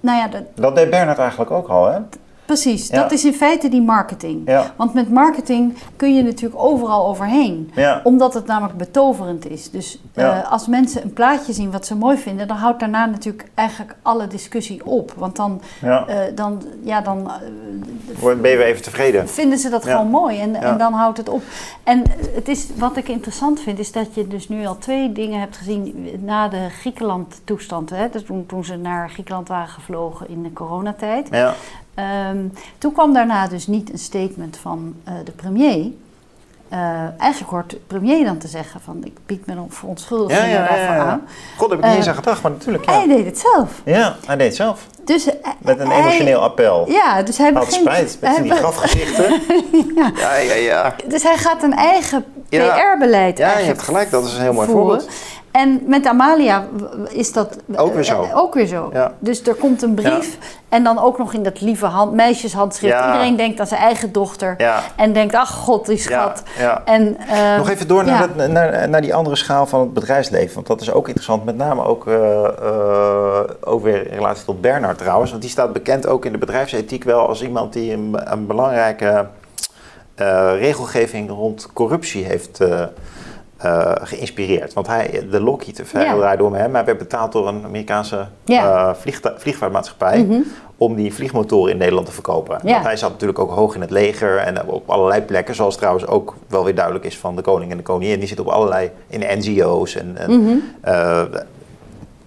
nou ja, dat, Dat deed Bernard eigenlijk ook al, hè? Precies. Ja. Dat is in feite die marketing. Ja, Want met marketing kun je natuurlijk overal overheen. ja, Omdat het namelijk betoverend is. Dus Ja. eh, als mensen een plaatje zien wat ze mooi vinden, dan houdt daarna natuurlijk eigenlijk alle discussie op. Want dan, ja. eh, dan, ja, dan Word- Ben je weer even tevreden? vinden ze dat Ja. gewoon mooi en, Ja. en dan houdt het op. En het is, wat ik interessant vind, is dat je dus nu al twee dingen hebt gezien na de Griekenland-toestand. Hè? Dus toen, toen ze naar Griekenland waren gevlogen in de coronatijd. Ja, Ehm, toen kwam daarna dus niet een statement van eh, de premier. Eh, eigenlijk hoort de premier dan te zeggen van ik bied me verontschuldigingen Ja, ja, ja, daarvoor ja. aan. god, heb ik niet Eh, eens aan gedacht, maar natuurlijk, Hij deed het zelf. Ja, hij deed het zelf. Dus, eh, Met een hij- emotioneel appel. Ja, dus hij Had begint... spijt, met be- grafgezichten. [laughs] ja. Ja, ja. Dus hij gaat een eigen. PR-beleid Ja, je hebt gelijk, dat is een heel mooi voeren. voorbeeld. En met Amalia is dat Ook weer zo. eh, ook weer zo. Ja. Dus er komt een brief en dan ook nog in dat lieve hand, meisjeshandschrift. Ja. Iedereen denkt aan zijn eigen dochter Ja, en denkt, ach god, die schat. ja. En, eh, Nog even door naar, dat- naar, naar die andere schaal van het bedrijfsleven. Want dat is ook interessant. Met name ook, eh, eh, ook weer in relatie tot Bernard trouwens. Want die staat bekend ook in de bedrijfsethiek wel als iemand die een, een belangrijke eh, regelgeving rond corruptie heeft eh, eh, geïnspireerd. Want hij, de Lockheed-affaire Ja. draaide om hem. Hij werd betaald door een Amerikaanse Ja. eh, vliegvaartmaatschappij. Mhm. om die vliegmotoren in Nederland te verkopen. Ja. Want hij zat natuurlijk ook hoog in het leger en op allerlei plekken, zoals trouwens ook wel weer duidelijk is van de koning en de koningin. Die zitten op allerlei, in NGO's en, en Mhm. eh,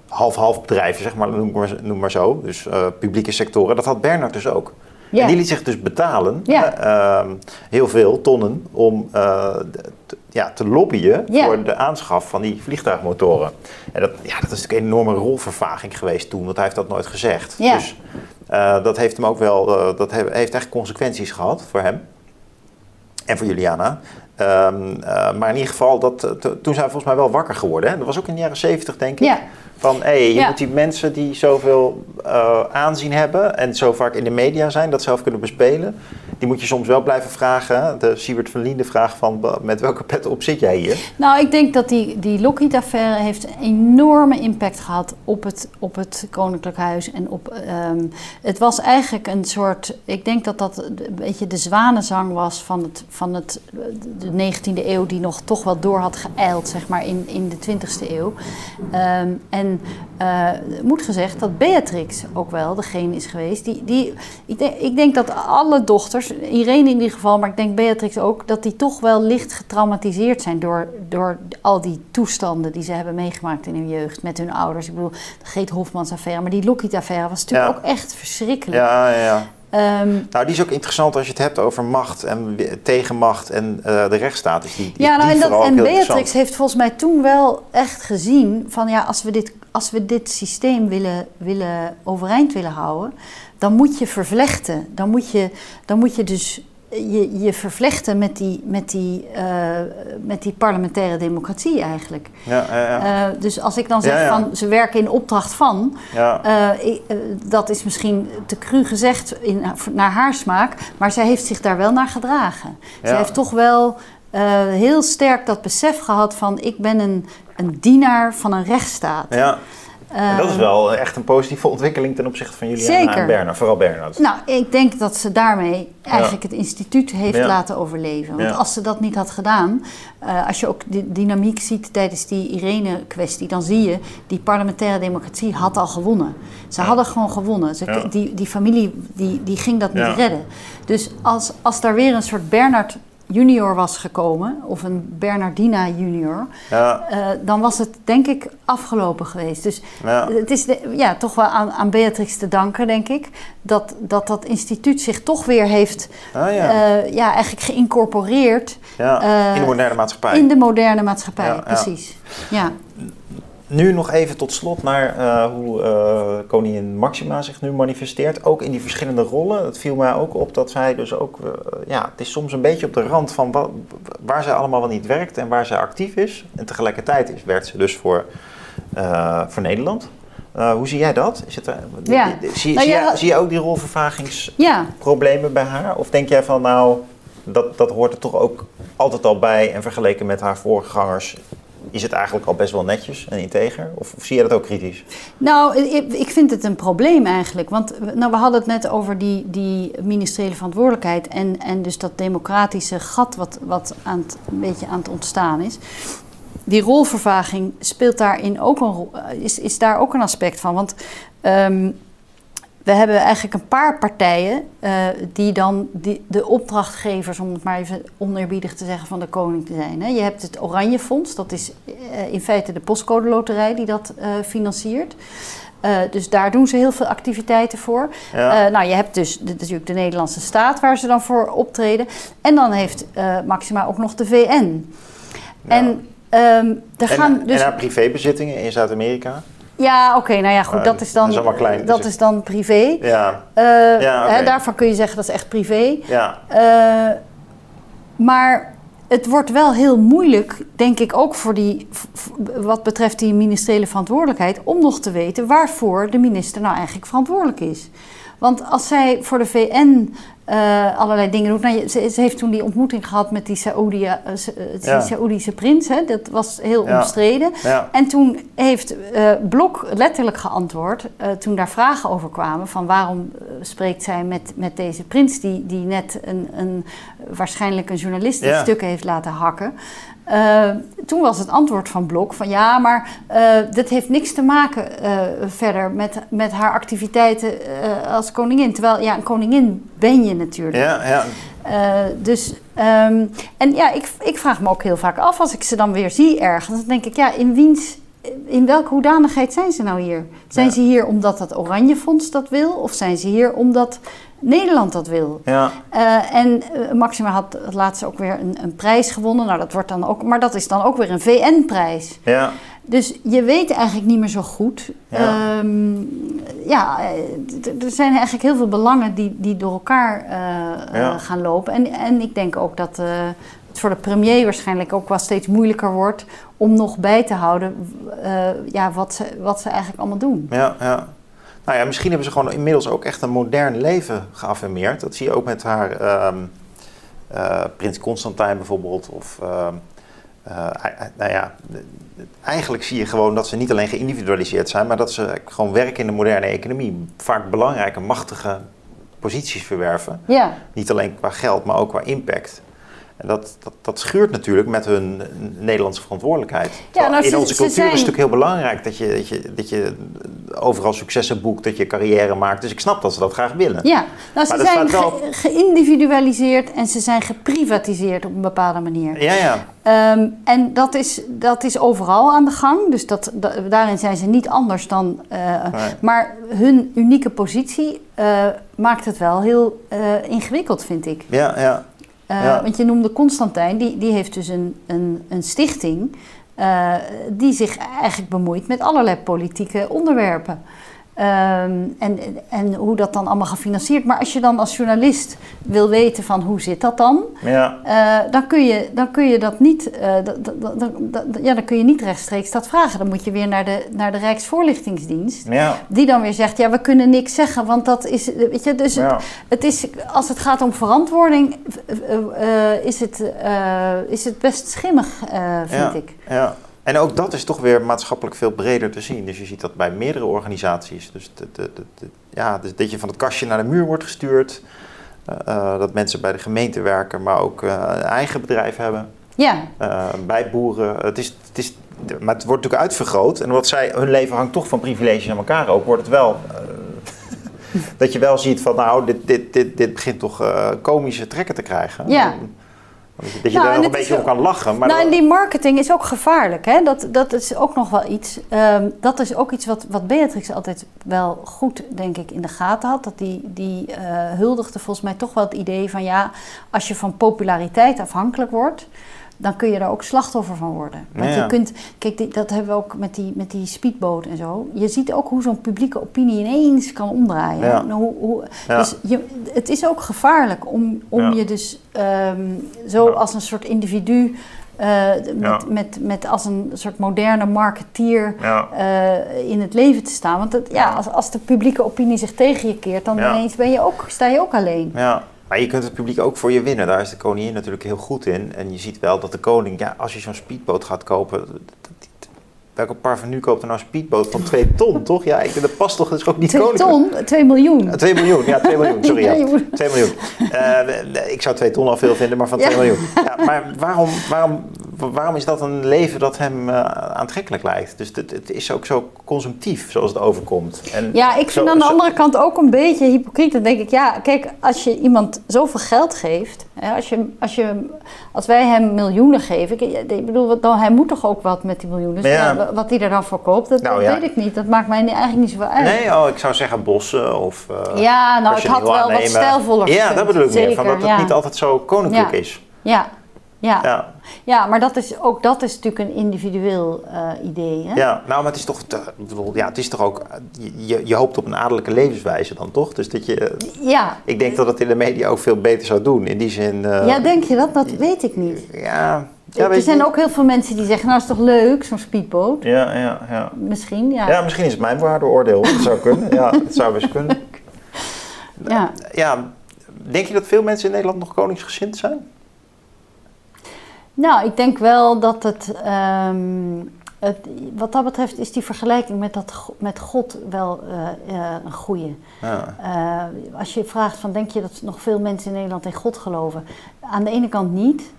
half-half bedrijven, zeg maar, noem maar, noem maar zo. Dus eh, publieke sectoren. Dat had Bernard dus ook. Ja. En die liet zich dus betalen, Ja. eh, ehm, heel veel tonnen, om eh, ja, te lobbyen voor de aanschaf van die vliegtuigmotoren. En dat, ja, dat is natuurlijk een enorme rolvervaging geweest toen, want hij heeft dat nooit gezegd. Dus eh, dat heeft hem ook wel, eh, dat he- heeft echt consequenties gehad voor hem. En voor Juliana. Ehm, eh, maar in ieder geval, dat, to- toen zijn we volgens mij wel wakker geworden. Hè? Dat was ook in de jaren zeventig, denk ik. Van, hé, hey, je moet die mensen die zoveel aanzien hebben... en zo vaak in de media zijn, dat zelf kunnen bespelen... die moet je soms wel blijven vragen. De Siebert van Liende vraag van... "Wa- met welke pet op zit jij hier? Nou, ik denk dat die, die Lockheed-affaire heeft een enorme impact gehad op het, op het Koninklijk Huis. En op, ehm, het was eigenlijk een soort, ik denk dat dat een beetje de zwanenzang was van, het, van het, de 19e eeuw, die nog toch wel door had geëild, zeg maar, in, in de 20e eeuw. Ehm, en uh, moet gezegd dat Beatrix ook wel degene is geweest. Die, die, ik, denk, ik denk dat alle dochters, Irene in ieder geval, maar ik denk Beatrix ook, dat die toch wel licht getraumatiseerd zijn door, door al die toestanden die ze hebben meegemaakt in hun jeugd met hun ouders. Ik bedoel, de Geet Hofmans affaire, maar die Lockheed-affaire was natuurlijk ook echt verschrikkelijk. Ja, ja. Um, nou, die is ook interessant als je het hebt over macht en tegenmacht en uh, de rechtsstaat. Is die, ja, nou, en, dat, en Beatrix heeft volgens mij toen wel echt gezien van ja, als we dit, als we dit systeem willen, willen overeind willen houden, dan moet je vervlechten. Dan moet je, dan moet je dus je, je vervlechten met die, met, die, uh, met die parlementaire democratie eigenlijk. Ja, ja, uh, dus als ik dan zeg van ze werken in opdracht van, uh, ik, dat is misschien te cru gezegd in, naar haar smaak, maar zij heeft zich daar wel naar gedragen. Zij heeft toch wel heel sterk dat besef gehad van ik ben een, een dienaar van een rechtsstaat. Ja en dat is wel echt een positieve ontwikkeling ten opzichte van jullie en Bernard, vooral Bernard. Nou, ik denk dat ze daarmee eigenlijk het instituut heeft laten overleven. Want als ze dat niet had gedaan, uh, als je ook de dynamiek ziet tijdens die Irene-kwestie, dan zie je, die parlementaire democratie had al gewonnen. Ze hadden gewoon gewonnen. Ze, die, die familie die, die ging dat niet redden. Dus als, als daar weer een soort Bernard junior was gekomen, of een Bernardina junior, ja. Uh, dan was het denk ik afgelopen geweest. Dus ja. het is ja, toch wel aan, aan Beatrix te danken, denk ik, dat dat, dat instituut zich toch weer heeft ah, ja. Uh, ja, eigenlijk geïncorporeerd. Uh, in de moderne maatschappij. In de moderne maatschappij, precies. Ja nu nog even tot slot naar uh, hoe uh, koningin Maxima zich nu manifesteert. Ook in die verschillende rollen. Het viel mij ook op dat zij dus ook... Uh, ja, het is soms een beetje op de rand van wat, waar zij allemaal wel niet werkt en waar zij actief is. En tegelijkertijd is, werkt ze dus voor, voor Nederland. hoe zie jij dat? Is het, ja. zie, nou, zie, ja, jij, zie, je ook die rolvervagingsproblemen ja. bij haar? Of denk jij van nou, dat, dat hoort er toch ook altijd al bij en vergeleken met haar voorgangers is het eigenlijk al best wel netjes en integer? Of, zie je dat ook kritisch? Nou, ik, vind het een probleem eigenlijk. Want nou, we hadden het net over die, die ministeriële verantwoordelijkheid en, en dus dat democratische gat wat, wat aan een beetje aan het ontstaan is. Die rolvervaging speelt daarin ook een, is, is daar ook een aspect van. Want um, we hebben eigenlijk een paar partijen uh, die dan die, de opdrachtgevers, om het maar even oneerbiedig te zeggen, van de koning te zijn. Hè. Je hebt het Oranje Fonds, dat is uh, in feite de postcode loterij die dat uh, financiert. dus daar doen ze heel veel activiteiten voor. Ja. nou, je hebt dus de, natuurlijk de Nederlandse staat waar ze dan voor optreden. En dan heeft Maxima ook nog de VN. Ja. En, um, er gaan dus... en haar privébezittingen in Zuid-Amerika? Ja, oké, nou ja, goed, dat is dan, dat is, klein, dat dus is dan privé. Ja. Uh, ja okay. hè, daarvan kun je zeggen dat is echt privé. Ja. Uh, maar het wordt wel heel moeilijk, denk ik ook voor die, wat betreft die ministeriële verantwoordelijkheid, om nog te weten waarvoor de minister nou eigenlijk verantwoordelijk is. Want als zij voor de VN uh, allerlei dingen doet. Nou, ze, ze, heeft toen die ontmoeting gehad met die, Saoedi, uh, die Saoedische prins. Hè? Dat was heel ja. omstreden. Ja. En toen heeft uh, Blok letterlijk geantwoord, toen daar vragen over kwamen... van waarom spreekt zij met, met deze prins... die, die net een, een, waarschijnlijk een journalist ja. stukken heeft laten hakken... Uh, toen was het antwoord van Blok van ja, maar uh, dat heeft niks te maken uh, verder met, met haar activiteiten als koningin. Terwijl ja, een koningin ben je natuurlijk. Ja, ja. dus, um, en ja, ik, ik vraag me ook heel vaak af als ik ze dan weer zie ergens. Dan denk ik, ja, in wiens in welke hoedanigheid zijn ze nou hier? Zijn ja. ze hier omdat het Oranje Fonds dat wil? Of zijn ze hier omdat Nederland dat wil. Ja. Uh, en uh, Maxima had laatst ook weer een, een, prijs gewonnen. Nou, dat wordt dan ook, maar dat is dan ook weer een VN-prijs. Ja. Dus je weet eigenlijk niet meer zo goed. Ja, um, ja er zijn eigenlijk heel veel belangen die, die door elkaar uh, ja. gaan lopen. En, en ik denk ook dat het voor de premier waarschijnlijk ook wel steeds moeilijker wordt om nog bij te houden ja, wat, ze, wat ze eigenlijk allemaal doen. Ja, ja. Nou ja, misschien hebben ze gewoon inmiddels ook echt een modern leven geaffirmeerd. Dat zie je ook met haar um, uh, prins Constantijn bijvoorbeeld. Of, uh, uh, nou ja, eigenlijk zie je gewoon dat ze niet alleen geïndividualiseerd zijn, maar dat ze gewoon werken in de moderne economie. Vaak belangrijke, machtige posities verwerven. Ja. Niet alleen qua geld, maar ook qua impact. En dat, dat, dat schuurt natuurlijk met hun Nederlandse verantwoordelijkheid. Ja, nou, in ze- onze ze cultuur zijn- is het natuurlijk heel belangrijk dat je, dat, je, dat je overal successen boekt, dat je carrière maakt. Dus ik snap dat ze dat graag willen. Ja, nou, ze zijn wel- geïndividualiseerd en ze zijn geprivatiseerd op een bepaalde manier. Ja, ja. Ehm, en dat is, dat is overal aan de gang, dus dat, da- daarin zijn ze niet anders dan. eh, Nee. Maar hun unieke positie eh, maakt het wel heel eh, ingewikkeld, vind ik. Ja, ja. Ja. Want je noemde Constantijn, die, die heeft dus een, een, een stichting die zich eigenlijk bemoeit met allerlei politieke onderwerpen. Ehm, en, en hoe dat dan allemaal gefinancierd. Maar als je dan als journalist wil weten van hoe zit dat dan, ja. eh, dan, kun je, dan kun je dat niet, eh, ja, dan kun je niet rechtstreeks dat vragen. Dan moet je weer naar de, naar de Rijksvoorlichtingsdienst. Ja. Die dan weer zegt, ja, we kunnen niks zeggen, want dat is, weet je, dus het, Ja. het is, als het gaat om verantwoording, eh, is, het, is het best schimmig, vind Ja. ik. Ja, en ook dat is toch weer maatschappelijk veel breder te zien. Dus je ziet dat bij meerdere organisaties. Dus, de, de, ja, dus dat je van het kastje naar de muur wordt gestuurd. Eh, eh, dat mensen bij de gemeente werken, maar ook eh, een eigen bedrijf hebben. Ja, eh, bij boeren. Het is, het is, maar het wordt natuurlijk uitvergroot. En wat zij, hun leven hangt toch van privileges aan elkaar ook. Wordt het wel... eh, [laughs] dat je wel ziet van nou, dit, dit, dit, dit begint toch eh, komische trekken te krijgen. Ja. Dat je Nou, daar nog een beetje om kan lachen. Maar nou, en die marketing is ook gevaarlijk. Hè? Dat, dat is ook nog wel iets. ehm, dat is ook iets wat, wat Beatrix altijd wel goed, denk ik, in de gaten had. Dat die, die eh, huldigde volgens mij toch wel het idee van ja, als je van populariteit afhankelijk wordt. Dan kun je daar ook slachtoffer van worden. Want Ja. je kunt, kijk, dat hebben we ook met die, met die speedboot en zo. Je ziet ook hoe zo'n publieke opinie ineens kan omdraaien. Ja. Hoe, hoe, Ja. Dus je, het is ook gevaarlijk om, om je dus ehm, zo als een soort individu, eh, met, met, met als een soort moderne marketeer eh, in het leven te staan. Want het, ja, als, als de publieke opinie zich tegen je keert, dan ineens ben je ook, sta je ook alleen. Ja, maar je kunt het publiek ook voor je winnen. Daar is de koningin natuurlijk heel goed in. En je ziet wel dat de koning, ja, als je zo'n speedboot gaat kopen. Welke parvenu koopt er nou een speedboot van 2 ton, toch? Ja, ik, dat past toch, dat is ook niet Twee koninklijk. ton, twee miljoen. 2 miljoen, ja, 2 miljoen, sorry. Ja, Ja, je moet- 2 miljoen. Eh, ik zou 2 ton al veel vinden, maar van 2 Ja. miljoen. Ja, maar waarom, waarom, waarom is dat een leven dat hem eh, aantrekkelijk lijkt? Dus het, het is ook zo consumptief, zoals het overkomt. En Ja, ik vind zo- aan de zo- andere kant ook een beetje hypocriet. Dan denk ik, ja, kijk, als je iemand zoveel geld geeft, hè, als, je, als, je, als wij hem miljoenen geven, ik, ik bedoel, wat dan, hij moet toch ook wat met die miljoenen. Dus Ja. ja, wat hij er dan voor koopt, dat, Nou, dat weet ik niet. Dat maakt mij eigenlijk niet zoveel uit. Nee, oh, ik zou zeggen bossen of... eh, ja, nou, het had wel wat aannemen. stijlvoller Ja, dat bedoel ik meer. Van dat het niet altijd zo koninklijk Ja. is. Ja, ja. ja. Ja, maar dat is, ook dat is natuurlijk een individueel eh, idee. Hè? ja. nou, maar het is toch... te- bedoel, ja, het is toch ook... Je, je hoopt op een adellijke levenswijze dan, toch? Dus dat je... Ja. Ik denk dat het in de media ook veel beter zou doen. In die zin... eh, ja, denk je dat? Dat weet ik niet. Ja, ja er zijn ook heel veel mensen die zeggen, nou is toch leuk, zo'n speedboot? Ja, ja, ja. Misschien, ja. Ja, misschien is het mijn waardeoordeel. Dat zou kunnen. Ja, het zou best kunnen. [laughs] ja. Ja, denk je dat veel mensen in Nederland nog koningsgezind zijn? Nou, ik denk wel dat het, ehm, het. Wat dat betreft is die vergelijking met, dat, met God wel eh, eh, een goede. Ja. als je vraagt van denk je dat nog veel mensen in Nederland in God geloven? Aan de ene kant niet.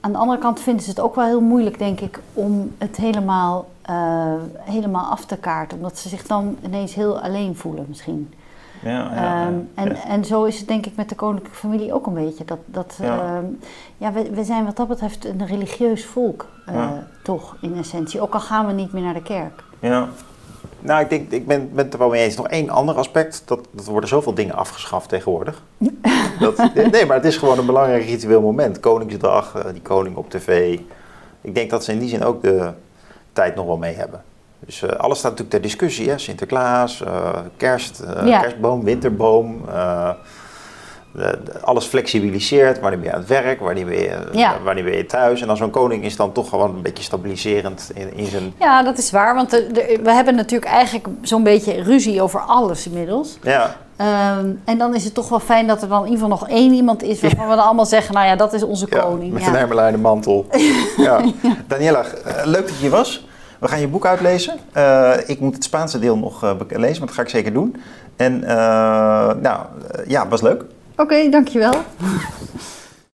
Aan de andere kant vinden ze het ook wel heel moeilijk, denk ik, om het helemaal, eh, helemaal af te kaarten. Omdat ze zich dan ineens heel alleen voelen misschien. Ja, Ehm, ja. en, en zo is het denk ik met de koninklijke familie ook een beetje. Dat, dat, Ja. ja. ja, we, we zijn wat dat betreft een religieus volk, eh, Ja. toch in essentie. Ook al gaan we niet meer naar de kerk. Ja. Nou, ik, denk, ik ben, ben het er wel mee eens. Nog één ander aspect. Dat, dat worden zoveel dingen afgeschaft tegenwoordig. [laughs] Dat, nee, maar het is gewoon een belangrijk ritueel moment. Koningsdag, eh, die koning op tv. Ik denk dat ze in die zin ook de tijd nog wel mee hebben. Dus eh, alles staat natuurlijk ter discussie. Hè? Sinterklaas, eh, kerst, eh, Ja. kerstboom, winterboom. de- de- alles flexibiliseert. Wanneer ben je aan het werk, wanneer ben je, Ja. wanneer ben je thuis. En dan zo'n koning is dan toch gewoon een beetje stabiliserend in, in zijn... Ja, dat is waar. Want de- we hebben natuurlijk eigenlijk zo'n beetje ruzie over alles inmiddels. Ja, Ehm, en dan is het toch wel fijn dat er dan in ieder geval nog één iemand is waarvan we dan allemaal zeggen, nou ja, dat is onze Ja, koning. met Ja. een hermelijnen mantel. [laughs] ja. Daniela, leuk dat je hier was. We gaan je boek uitlezen. Eh, ik moet het Spaanse deel nog eh, lezen, maar dat ga ik zeker doen. En eh, nou, ja, was leuk. Oké, dankjewel.